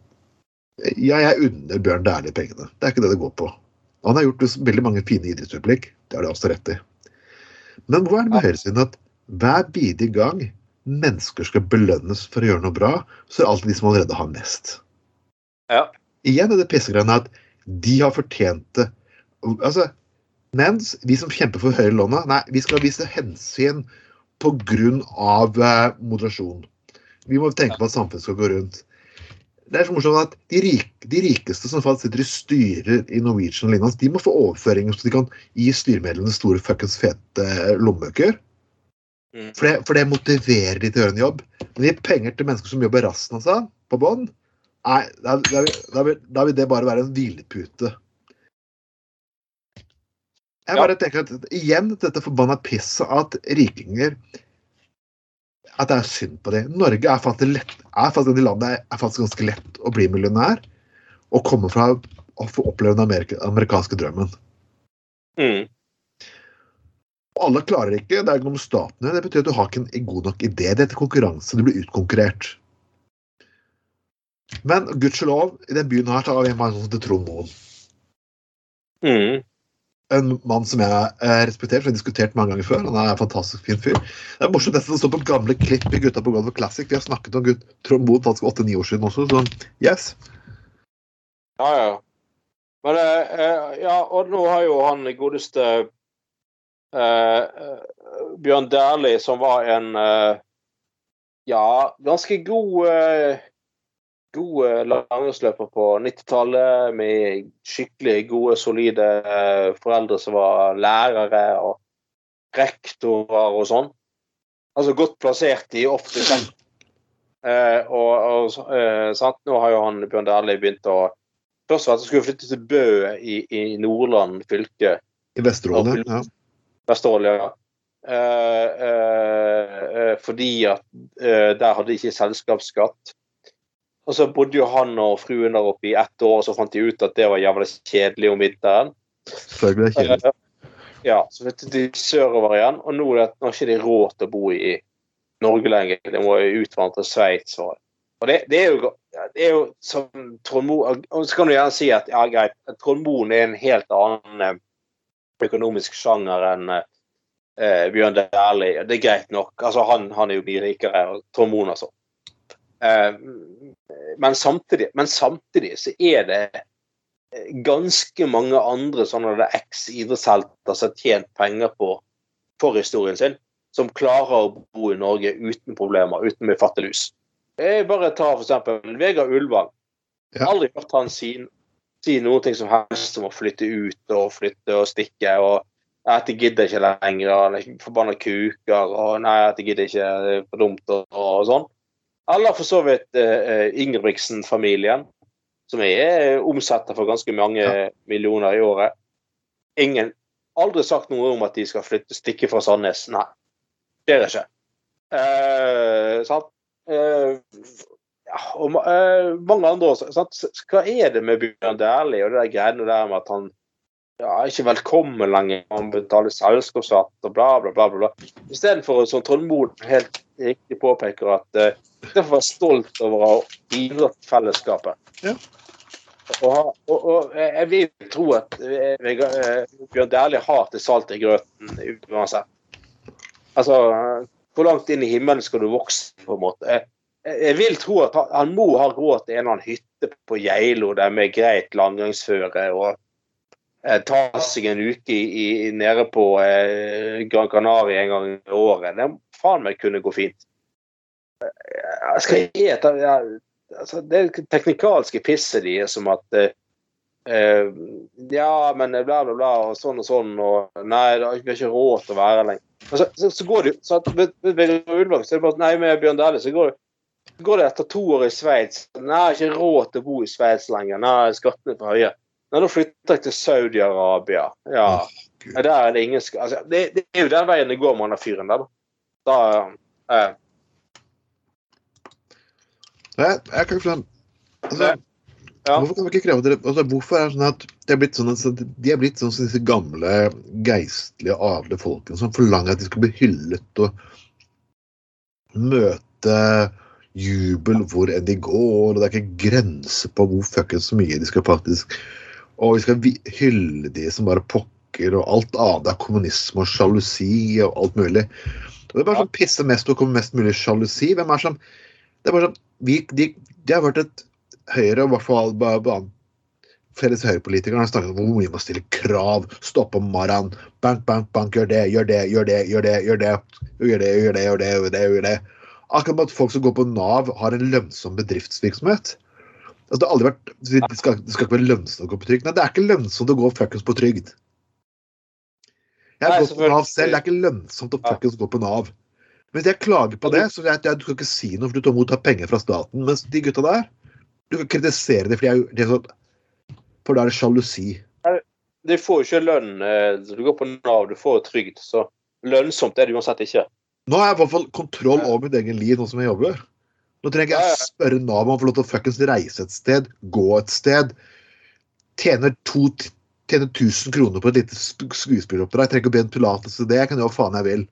Ja, jeg unner Bjørn Dæhlie pengene. Det er ikke det det går på. Han har gjort veldig mange fine idrettsøyeblikk. Det har de også rett i. Men hvor er det med høyresiden at hver bidige gang mennesker skal belønnes for å gjøre noe bra, så er det alltid de som allerede har mest. Ja. Igjen er det pissegreiene at de har fortjent det. Altså, mens vi som kjemper for høyere lånet, nei, vi skal vise hensyn pga. Eh, moderasjon. Vi må tenke på at samfunnet skal gå rundt. Det er så morsomt at de, rik, de rikeste som sitter i styrer i Norwegian og lignende, de må få overføringer så de kan gi styremedlemmene store fuckings fete lommebøker. Mm. For det, for det motiverer de til å gjøre en jobb. Men de gir penger til mennesker som jobber rassen altså, på bånn. Nei, da, da, da, vil- da vil det bare være en hvilepute. Jeg Ja. bare tenker at igjen dette forbanna pisset at rikinger At det er synd på dem. Norge er faktisk, lett, er faktisk et land det er faktisk ganske lett å bli millionær og komme fra å få oppleve den amerika, amerikanske drømmen. Mm. Alle klarer ikke. Det er ikke noe med statene. Det betyr at du har ikke en god nok idé. Det heter konkurranse. Du blir utkonkurrert. Men gudskjelov, i den byen her så har vi en mann som heter Trond Moen. Mm. En mann som jeg eh, respekterer, som jeg har diskutert mange ganger før. Han er en fantastisk fin fyr. Det er morsomt nesten å stå på gamle klipp i Gutta på gulvet Classic. Vi har snakket om gutt, Trond Moen faktisk åtte-ni år siden også, så yes. Ja, ja. Men eh, eh, Ja, og nå har jo han godeste eh, eh, Bjørn Dæhlie, som var en eh, ja, ganske god God eh, langrennsløper på 90-tallet, med skikkelig gode, solide eh, foreldre som var lærere og rektorer og sånn. Altså godt plassert i offentlig sektor. Eh, og, og eh, sant? Nå har jo han Bjørn Dæhlie begynt å Først var det at han skulle flytte til Bø i, i Nordland fylke. I Vesterålen. Ja. Vesterålen, ja. Eh, eh, eh, fordi at der hadde de ikke selskapsskatt. Og så bodde jo han og fruen der oppe i ett år, og så fant de ut at det var jævlig kjedelig om vinteren. Selvfølgelig er kjedelig. Eh, ja, så flyttet de sørover igjen, og nå, er det- ikke de råd til å bo i Norge lenger. De må utvandre til Sveits. Og, og det, det, er jo, det er jo som Trond Moen så kan du gjerne si at ja, greit, Trond Moen er en helt annen eh, økonomisk sjanger enn eh, Bjørn Dæhlie. Det er greit nok. Altså, han, han er jo mye rikere. og Trond Moen, altså. Eh, men, samtidig, men samtidig så er det eh, ganske mange andre sånne eks-idrettshelter som har tjent penger på forhistorien sin, som klarer å bo i Norge uten problemer, uten med fattiglus. Jeg bare tar eksempel Vegard Ulvang. Ja. Aldri hørt han si, si noe ting som helst om å flytte ut og flytte og stikke. og at jeg gidder ikke lenger, er forbanna kuker, og nei, at jeg gidder ikke, det er for dumt, og, og sånn. Eller for så vidt eh, Ingebrigtsen-familien, som er omsetter for ganske mange Ja. millioner i året. Ingen Aldri sagt noe om at de skal flytte, stikke fra Sandnes. Nei, det er det ikke. Eh, sant? Eh, ja, og eh, mange andre også. Sant? Hva er det med Bjørn Dæhlie og det der greiene der med at han ja, er ikke velkommen lenger, han betaler selskapsskatt og bla, bla, bla. bla, bla. Istedenfor som Trond Moen helt riktig påpeker at uh, var være stolt over å ha bidratt fellesskapet. Ja. Og, og, og jeg vil tro at eh, eh, Bjørn Dæhlie har til salt i grøten uansett. Altså, hvor langt inn i himmelen skal du vokse, på en måte? Jeg, jeg vil tro at han, han må ha råd til en eller annen hytte på Geilo der med greit landgangsføre og eh, ta seg en uke i, i, nede på eh, Gran Canaria en gang i året. Det faen meg kunne gå fint. Jeg skal gi et ja, altså, Det teknikalske pisset de er som at eh, eh, Ja, men bla, bla, bla, og sånn og sånn, og nei, vi har ikke råd til å være lenger. Så, så, så går det jo så at ved, ved Ulvang så er det bare Nei, med Bjørn Dæhlie så går det går det etter to år i Sveits. Nei, jeg har ikke råd til å bo i Sveits lenger. Nei, skattene er for høye. Nei, da flytter jeg til Saudi-Arabia. Ja. Oh, Der er det ingen altså, det, det er jo den veien det går med han fyren der, da. da eh, Jeg, jeg kan ikke altså, Ja. Hvorfor kan vi ikke kreve dere altså, Hvorfor er det sånn at de er blitt sånn de er blitt sånn som disse gamle geistlige, adelige folkene som forlanger at de skal bli hyllet og møte jubel hvor enn de går, og det er ikke grenser på hvor fuckings mye de skal faktisk Og vi skal hylle de som bare pokker, og alt annet er kommunisme og sjalusi og alt mulig. Og det er bare sånn pisse mest og kommer mest mulig sjalusi. Hvem er som Det er bare sånn vi, de, de, har vært et Høyre, og i hvert fall felles høyrepolitikerne har snakket om hvor mye man stiller krav. Stoppe Maran. Bank, bank, bank. Gjør det, gjør det, gjør det, gjør det. Gjør det, gjør det, gjør det, gjør det, gjør det, gjør det. Akkurat som at folk som går på Nav, har en lønnsom bedriftsvirksomhet. Altså, det, har aldri vært, det, skal, det skal ikke være lønnsomt å gå på trygd. Nei, det er ikke lønnsomt å gå fuckings på trygd. Jeg har gått på Nav selv. Det er ikke lønnsomt å fuckings gå på Nav. Hvis jeg klager på det, så jeg at du skal ikke si noe, for du tar mottar penger fra staten. Mens de gutta der, du kan kritisere dem, for de er, de er sånn For da er det sjalusi. Du får jo ikke lønn eh, du går på Nav, du får trygd. Så lønnsomt er det uansett ikke. Nå har jeg i hvert fall kontroll over mitt egen liv nå som jeg jobber. Nå trenger jeg ikke spørre Nav om å få lov til å fuckings reise et sted, gå et sted. Tjener, to, tjener 1000 kroner på et lite skuespilloppdrag skuespilleroppdrag. Jeg trenger ikke å be om tillatelse til det. Jeg kan gjøre hva faen jeg vil.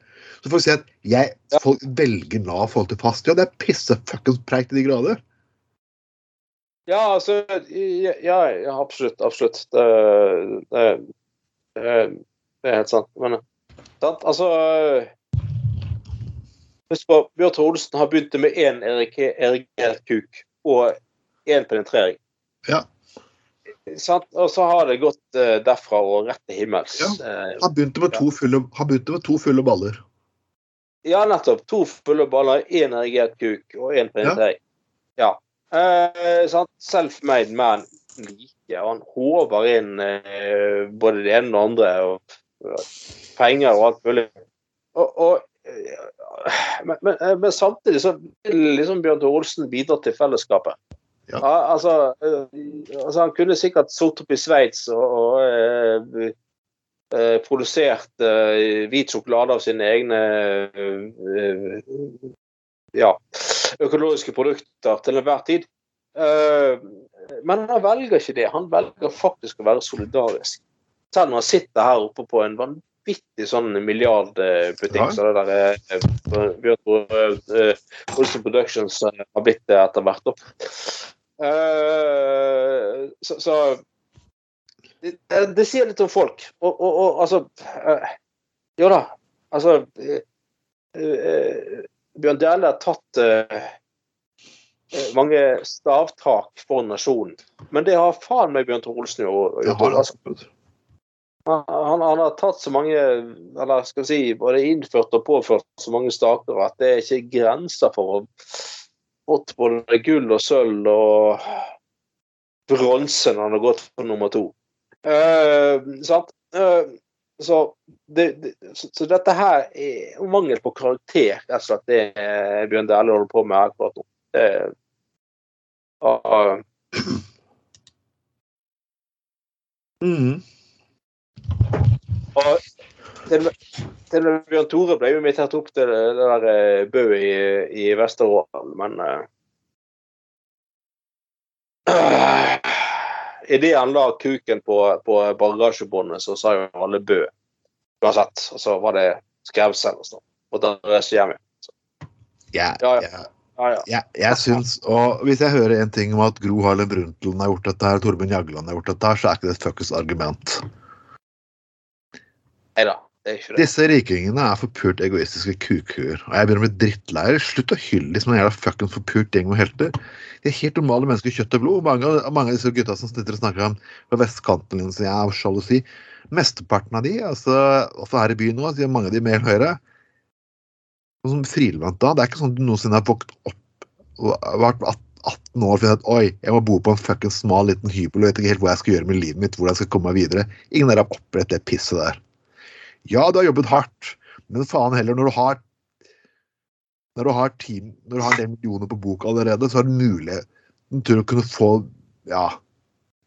Så får vi si at jeg, folk velger Nav i forhold til fast jobb. Det er pisse fuckings preik til de grader. Ja, altså Ja, ja, absolutt. Absolutt. Det, det, det, er helt sant. Men sant? altså Husk på, Bjørn Tore Olsen har begynt med én erigert kuk og én penetrering. Ja. Sant? Og så har det gått eh, derfra og rett til himmels. Ja. Eh, Han begynte med to fulle, med to fulle baller. Ja, nettopp. To fulle baller, én erigert kuk og én penetrering. Ja. Eh? Self-made man like. Han håver inn eh, både det ene og det andre. Og, og penger og alt mulig. Og, og, eh, men, men, eh, men samtidig så vil liksom Bjørn Tore Olsen bidra til fellesskapet. Ja. altså, eh, altså, han kunne sikkert sittet opp i Sveits og, og produsert eh, hvit sjokolade av sine egne eh, ja, økologiske produkter til enhver tid. Eh, men han velger ikke det. Han velger faktisk å være solidarisk. Selv når han sitter her oppe på en vanvittig sånn milliardbutikk Ja. som det der eh, Bjørn eh, Olsen Productions eh, har blitt det etter hvert. Eh, så, så det, det- det sier litt om folk. Og, og, og altså eh, Jo da. Altså eh, eh, Bjørn Dæhlie har tatt eh, eh, mange stavtak for nasjonen. Men det har faen meg Bjørn Tore Olsen gjort. Altså, han, han, han har tatt så mange Eller skal vi si både innført og påført så mange staker at det er ikke grenser for å fått både gull og sølv og bronse når han har gått for nummer to. Eh, sant? Eh, så, det, det, så, så dette her er mangel på karakter, rett og slett, det Bjørn Dæhlie holder på med akkurat nå. Ah, Mhm. Og til, Bjørn Tore ble jo invitert opp til det der eh, Bø i, i Vesterålen, men eh, Idet han la kuken på, på bagasjebåndet, så sa jo alle Bø. Uansett. Og så var det skrevsel og sånn. Måtte reise hjem igjen. Jeg, Ja, ja. Ah, Ja, ja. jeg, jeg syns Og hvis jeg hører en ting om at Gro Harlem Brundtland har gjort dette her, Torbjørn Jagland har gjort dette her, så er ikke det et fuckings argument. Nei da, Disse rikingene er forpult egoistiske kukuer. Og jeg begynner å bli drittleier. Slutt å hylle de som en jævla fuckings forpult gjeng med helter. De er helt normale mennesker, i kjøtt og blod. Mange, mange av disse gutta som sitter og snakker om på vestkanten din, så jeg sjalusi. Mesteparten av de, altså, også her i byen nå, sier mange av de mer høyre. Sånn som Friland da, det er ikke sånn at du noensinne har våknet opp og vært 18 år og funnet at oi, jeg må bo på en fuckings smal liten hybel og vet ikke helt hva jeg skal gjøre med livet mitt, hvordan jeg skal komme meg videre. Ingen av dere har opplevd det pisset der. Ja, du har jobbet hardt, men faen heller når du har når du har, team, når du har en del millioner på bok allerede, så har du mulig til å kunne få ja,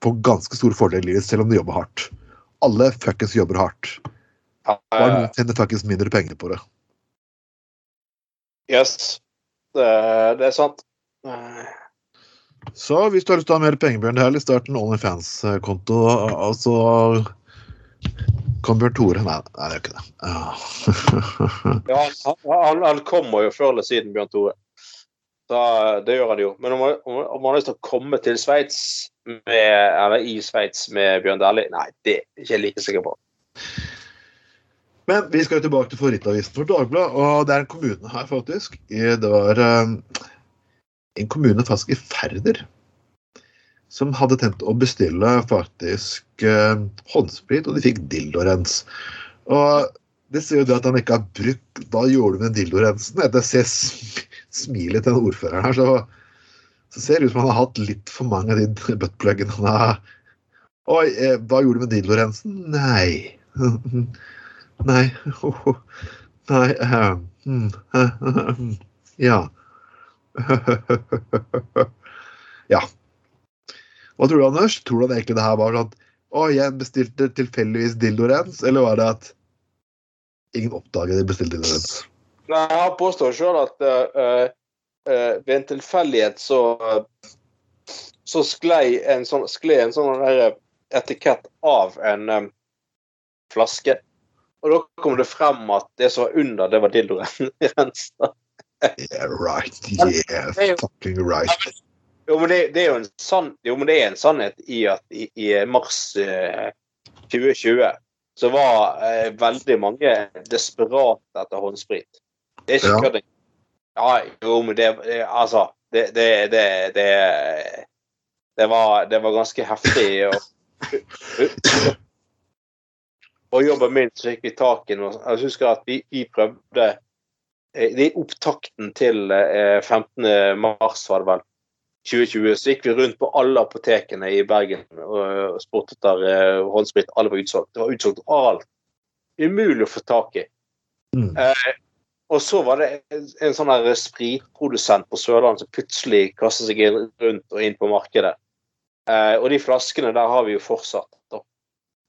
få ganske store fordeler i livet, selv om du jobber hardt. Alle fuckings jobber hardt. Og Bare eh, tjener fuckings mindre penger på det. yes. Det, det er sant. Eh, Så hvis du har lyst til å ha mer penger, Bjørn, det er litt start en OnlyFans-konto, og så kan Bjørn Tore Nei, nei, det er ikke det. *laughs* Ja. Han, han, han kommer jo før eller siden, Bjørn Tore. Da, det gjør han jo. Men om, om, om han har lyst til å komme til Sveits eller i Sveits med Bjørn Dæhlie, nei, det er ikke jeg like sikker på. Men vi skal jo tilbake til favorittavisen for Dagbladet, og det er en kommune her, faktisk. Det var eh, en kommune faktisk i Færder som hadde tenkt å bestille faktisk eh, håndsprit, og de fikk dildorens. Og det sier jo det at han ikke har brukt Hva gjorde du med dildorensen? Etter å se smilet til den ordføreren her, så, så ser det ut som han har hatt litt for mange av de buttpluggene han har Oi, eh, hva gjorde du med dildorensen? Nei. *laughs* Nei. *laughs* Nei eh, *laughs* Ja. Ja. Hva tror du, Anders? Tror du egentlig det her var sånn at Å, jeg bestilte tilfeldigvis dildorens, eller var det at ingen oppdaget de bestilte dildorens? Nei, Han påstår sjøl at uh, uh, ved en tilfeldighet så så sklei en sånn, sklei en sånn der etikett av en um, flaske. Og da kom det frem at det som var under, det var dildoren. *laughs* Yeah, right. Yeah, fucking right. Jo, men det, det er jo en sann, jo, det er en sannhet i at i, i mars eh, 2020 så var eh, veldig mange desperate etter håndsprit. Det er ikke Ja. kødding. Ja, jo, men det, det Altså, det det, det, var, det var ganske heftig. Og, *laughs* og jobben min så gikk vi tak i noe Jeg husker at vi, vi prøvde I er opptakten til eh, 15. mars, var det vel. 2020 så gikk vi rundt på alle apotekene i Bergen og, spurte etter eh, håndsprit. Alle var utsolgt. Det var utsolgt alt. Umulig å få tak i. Mm. Eh, og så var det en, en sånn der spritprodusent på Sørlandet som plutselig kastet seg inn, rundt og inn på markedet. Eh, og de flaskene der har vi jo fortsatt. Da.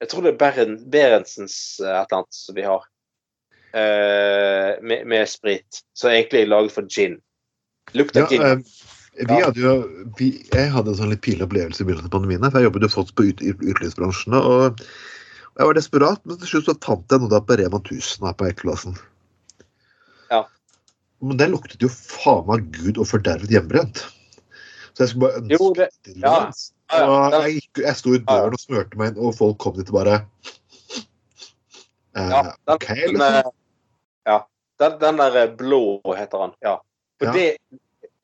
Jeg tror det er Beren, Berentsens eh, et eller annet som vi har. Eh, med, med sprit. Så egentlig laget for gin. Lukter Ja, gin. Eh, vi hadde jo, vi, jeg hadde en sånn litt pinlig opplevelse i begynnelsen av pandemien. for Jeg jobbet jo fortsatt på ut, ut, utelivsbransjen. Og jeg var desperat, men til slutt så fant jeg noe der på Rema 1000 her på Ekeplassen. Ja. Men det luktet jo faen meg gud og fordervet hjemmebrent. Så jeg skulle bare ønske Jo, det- ja. Ja, ja. Jeg, jeg sto i døren og smurte meg inn, og folk kom dit og bare eh, Ja, den, OK, liksom. Den, ja. Den, den der eh, blå heter han. Ja. Og det,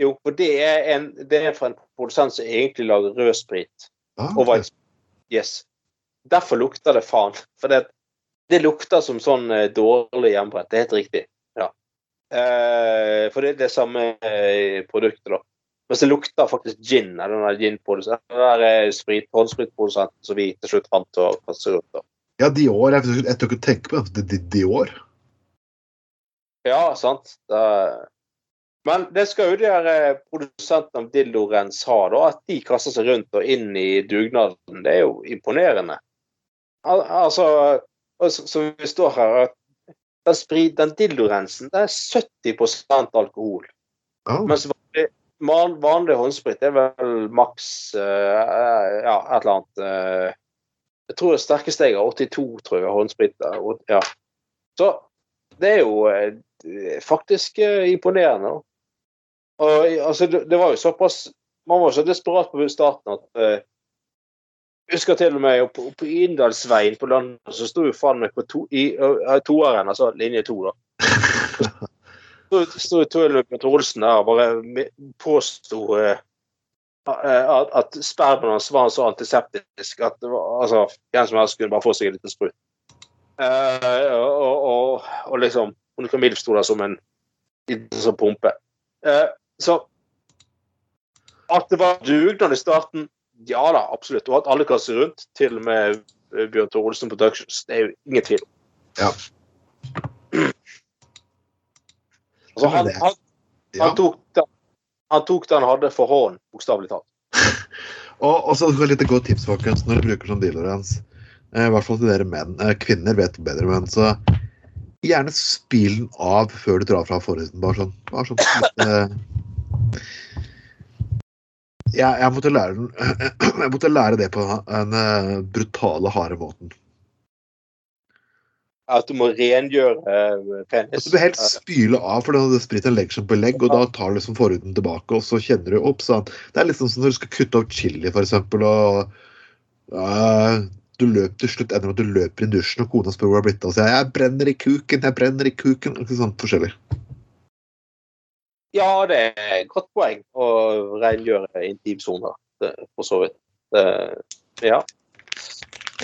jo, for det er, en, det er fra en produsent som egentlig lager rød sprit. Ah, okay. Yes. Derfor lukter det faen. For det, det lukter som sånn eh, dårlig hjemmebrett. Det er helt riktig. Ja. Eh, for det er det samme eh, produktet, da. Mens det lukter faktisk gin av den der ginprodusenten. Eh, sprit, håndspritprodusenten som vi til slutt fant å kaste rundt. da. Ja, Dior. Jeg, tør ikke tenke på det. Di- Dior. Ja, sant. Det... Men det skal jo de her eh, produsentene av Dildorens ha, da. At de kaster seg rundt og inn i dugnaden. Det er jo imponerende. Al altså, som vi står her, at den, sprit, den dildorensen det er 70% alkohol. Oh. Mens vanlig, van, vanlig håndsprit er vel maks uh, ja, et eller annet uh, Jeg tror det sterkeste jeg har 82, tror jeg, håndsprit. Ja. Så det er jo faktisk imponerende. Og altså, det, var jo såpass Man var så desperat på starten at eh, jeg husker til og med oppe opp på Inndalsveien på landet, så sto jo faen meg på to, i uh, toeren, altså linje to, da. *laughs* Så sto Petter Olsen der og bare påsto eh, at, at spermen hans var så antiseptisk at det var, altså, hvem som helst kunne bare få seg en liten sprut. Eh, og, og, og liksom Monica Milf sto der som en liten sånn pumpe. Eh, så at det var dugnad i starten, ja da, absolutt. Og at alle kastet rundt, til og med eh, Bjørn Tore Olsen Productions, det er jo ingen tvil. Ja. Altså, han, han, han, tok den, han tok den han hadde for hånd, bokstavelig talt. *laughs* Og, og så et litt godt tips folkens, når du bruker sånn dealer hans. I hvert fall til dere menn. Eh, kvinner vet bedre, men så gjerne spil den av før du drar fra forhuden. Bare sånn. Bare sånn *laughs* litt, eh, jeg, jeg, måtte lære *clears throat* jeg måtte lære det på den eh, brutale, harde måten. At du må rengjøre eh, penis. At du helst spyle av, for den spriten legger seg på legg, og da tar liksom forhuden tilbake, og så kjenner du opp. sånn. Det er liksom sånn som når du skal kutte opp chili, eksempel, og uh, du løper til slutt ender med at du løper i dusjen, og kona spør hvor du har blitt av. Og sier 'jeg brenner i kuken', 'jeg brenner i kuken'. og sånn forskjellig. Ja, det er et godt poeng å rengjøre intimsoner, for så vidt. Det, ja.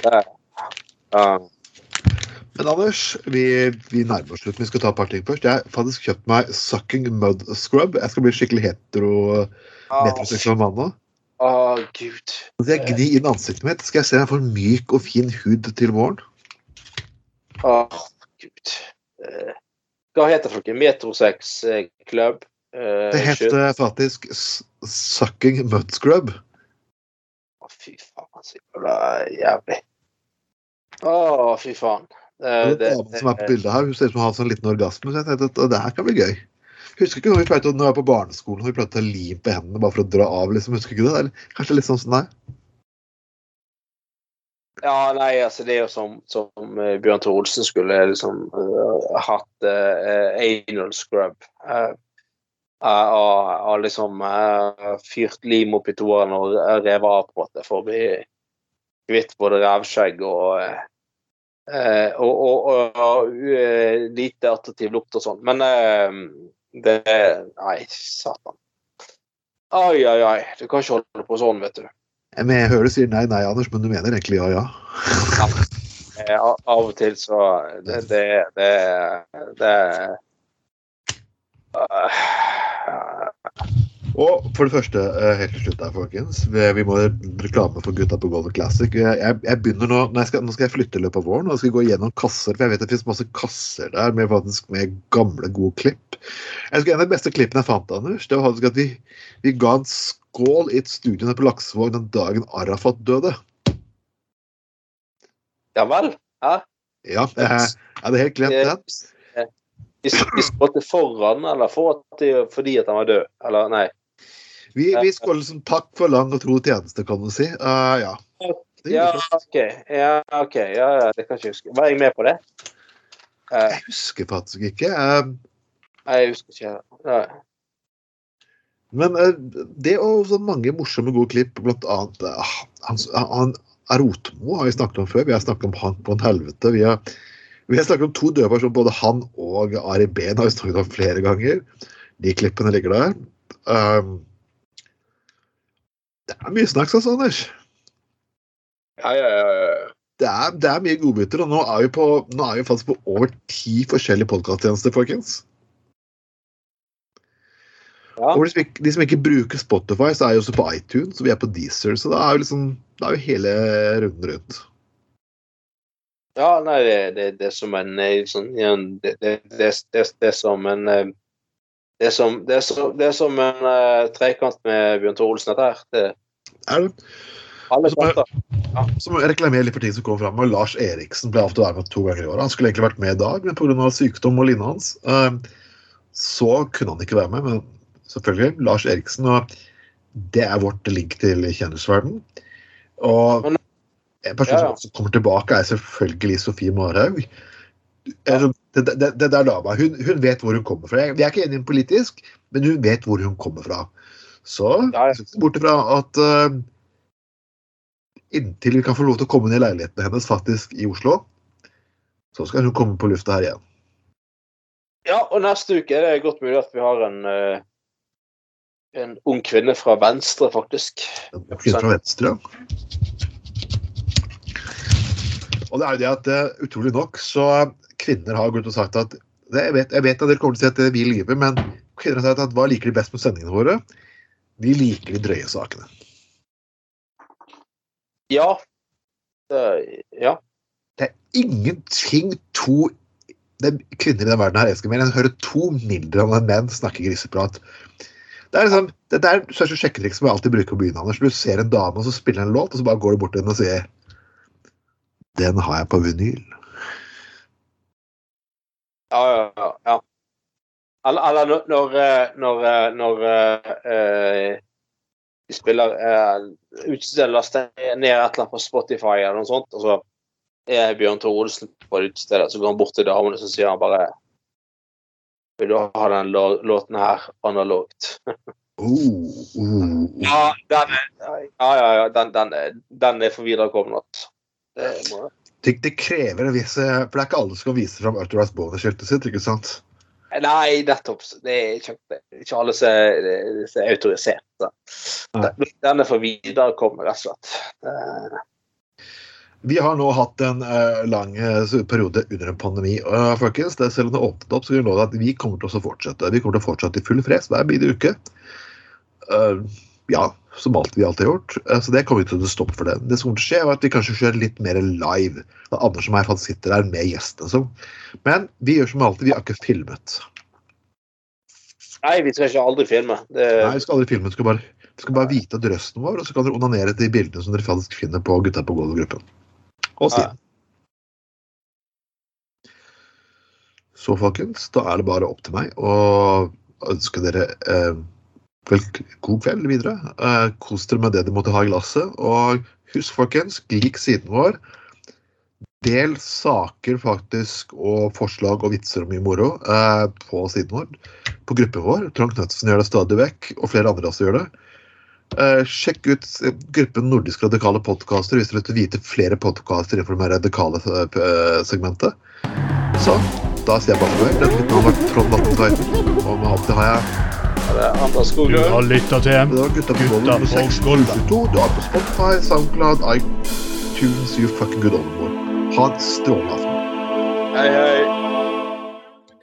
Ja. Men Anders, vi, vi nærmer oss slutten. Vi skal ta et par ting først. Jeg har faktisk kjøpt meg Sucking Mud Scrub. Jeg skal bli skikkelig hetero, metroseksuell mann nå. Å, gud. Så jeg gnir inn ansiktet mitt. Skal jeg se om jeg får myk og fin hud til våren? Å, gud. Eh, Hva heter det for? Metrosex eh, Club? Eh, Det heter faktisk Sucking Mud Scrub. Å, fy faen, så jævla jævlig. Å, fy faen. Det, det, det, som er på bildet her, hun ser ut som hun har en liten orgasme. Så jeg tenkte at det her kan bli gøy. Husker ikke når vi pleide når jeg var på barneskolen og vi pleide å ta lim på hendene bare for å dra av. liksom, Husker ikke det? Eller kanskje litt sånn som det er? Ja, nei, altså det er jo som, som eh, Bjørn Tore Olsen skulle liksom uh, hatt uh, anal scrub. eh, eh, og, og liksom eh, fyrt lim opp i toeren og revet av på en måte for å bli kvitt både revskjegg og eh, eh, og, og, og, eh, lite attraktiv lukt og sånn. Men eh, det Nei, satan. Ai, ai, ai. Du kan ikke holde på sånn, vet du. Men jeg hører du sier nei, nei, Anders, men du mener egentlig ja, ja. ja. *laughs* av og til så Det Det, det, det Og for det første, eh, helt til slutt her, folkens. Vi, må reklame for Gutta på Golden Classic. Jeg, jeg, begynner Nå når jeg skal, nå skal jeg flytte i løpet av våren og jeg skal gå gjennom kasser. For jeg vet det finnes masse kasser der med, faktisk, med gamle, gode klipp. Jeg husker en av de beste klippene jeg fant, Anders, det var faktisk at vi, vi ga en skål i et studio på Laksevåg den dagen Arafat døde. Ja vel? Ja, jeg, jeg hadde helt glemt den. De, de skålte foran, eller for at de, fordi at han var død? Eller nei? Vi, vi skåler som takk for lang og tro tjeneste, kan du si. Uh, ja. Ja. OK. Ja, ok, ja, ja, det kan jeg ikke huske. Var jeg med på det? Uh, Jeg husker faktisk ikke. Uh, Nei, jeg husker ikke. Nei. Men det og så mange morsomme, gode klipp, blant annet han, han, Rotmo har vi snakket om før. Vi har snakket om Hank von Helvete. Vi har, vi har snakket om to døde personer, både han og Ari Behn har vi snakket om flere ganger. De klippene ligger der. Um, det er mye snakk, altså, Anders. Ja, ja, ja, ja. Det er, det er mye godbiter, og nå er vi, på, nå er vi faktisk på over ti forskjellige podkasttjenester, folkens. ja. Og de som, ikke, de som ikke bruker Spotify, så er jo også på iTunes, og vi er på Deezer, så da er jo liksom er jo hele runden rundt. Ja nei, det, det, det er som en eh, sånn det, det, det, det, det er som en eh, det er som, det er som, det er som en uh, trekant med Bjørn Tore Olsen, dette her. Det, Er det? alle Så må jeg reklamere litt for ting som kommer fram. Lars Eriksen ble avtalt å være med to ganger i året. Han skulle egentlig vært med i dag, men pga. sykdom og linne hans, uh, så kunne han ikke være med. Men selvfølgelig. Lars Eriksen. Og det er vårt link til kjendisverden. Og Men- en person Ja, ja. som kommer tilbake, er selvfølgelig Sofie Marhaug. Det, det, det der dama, hun, hun vet hvor hun kommer fra. Vi er ikke enige politisk, men hun vet hvor hun kommer fra. Så Ja, ja. bort ifra at uh, inntil vi kan få lov til å komme inn i leiligheten hennes faktisk i Oslo, så skal hun komme på lufta her igjen. Ja, og neste uke er det godt mulig at vi har en, uh en ung kvinne fra Venstre, faktisk. En kvinne fra Venstre. Og det er jo det at eh, utrolig nok så kvinner har gått og sagt at det, jeg, vet, jeg vet at dere kommer til å si at vi lyver, men kvinner har sagt at hva liker de best med sendingene våre? De liker de drøye sakene. Ja. Det, ja. Det er ingenting to det er kvinner i den verden her elsker mer enn å høre to mindre menn snakke griseprat. Det er liksom, det der største sjekketriks som jeg alltid bruker på byen, Anders. Du ser en dame, og så spiller en låt, og så bare går du bort til henne og sier Den har jeg på vinyl. Ja, ja, ja. Eller, når, når, eh, når, eh, de spiller uh, utestedet laster ned et eller annet på Spotify eller noe sånt, og så er Bjørn Tore Olsen på det utestedet, så går han bort til damene og sier han bare Vil du ha den låten her analogt? *laughs* Oh, oh, Ja, den er, ja, ja, ja, den, den, den er for viderekommet. Det må det, det krever en viss eh, For det er ikke alle som kan vise fram Utterwise Bonus-skiltet sitt, ikke sant? Nei, nettopp. Det er ikke, ikke alle som er, som er autorisert. da. Nei. Den er for viderekommet, rett og slett. Eh, Vi har nå hatt en uh, lang eh, periode under en pandemi. og uh, folkens, det, selv om det åpnet opp, så kan vi love at vi kommer til å fortsette. Vi kommer til å fortsette i full fres hver bidige uke. Uh, ja, som alt vi alltid har gjort. Eh, så det kommer vi til å stoppe for det. Det som kommer til å skje, er at vi kanskje kjører litt mer live. Da Anders og meg faktisk sitter der med gjestene. Så. Men vi gjør som alltid, vi har ikke filmet. nei, vi skal ikke aldri filme. Det, Nei, vi skal aldri filme. Vi skal bare, vi skal bare vite at røsten vår, og så kan dere onanere til de bildene som dere faktisk finner på Gutta på gulvet-gruppen. Og Stine. Så folkens, da er det bare opp til meg å ønske dere eh, vel, god kveld videre. Eh, kos dere med det dere måtte ha i glasset. Og husk, folkens, lik siden vår. Del saker faktisk og forslag og vitser og mye moro eh, på siden vår. På gruppen vår. Trond Knutsen gjør det stadig vekk, og flere andre også gjør det. Eh, sjekk ut gruppen Nordisk radikale podkaster hvis dere vil vite flere podkaster innenfor det radikale eh, segmentet. Så da sier jeg bare farvel. Dette har vært Trond Vatnsveiten, og med alt det har jeg Du har lytta til Gutta på gulvet nummer på 6 gulvet. 22. Du er på Spotify, Soundcloud, iTunes, you fucking good oldemor. Ha en strålende aften. Hei, hei.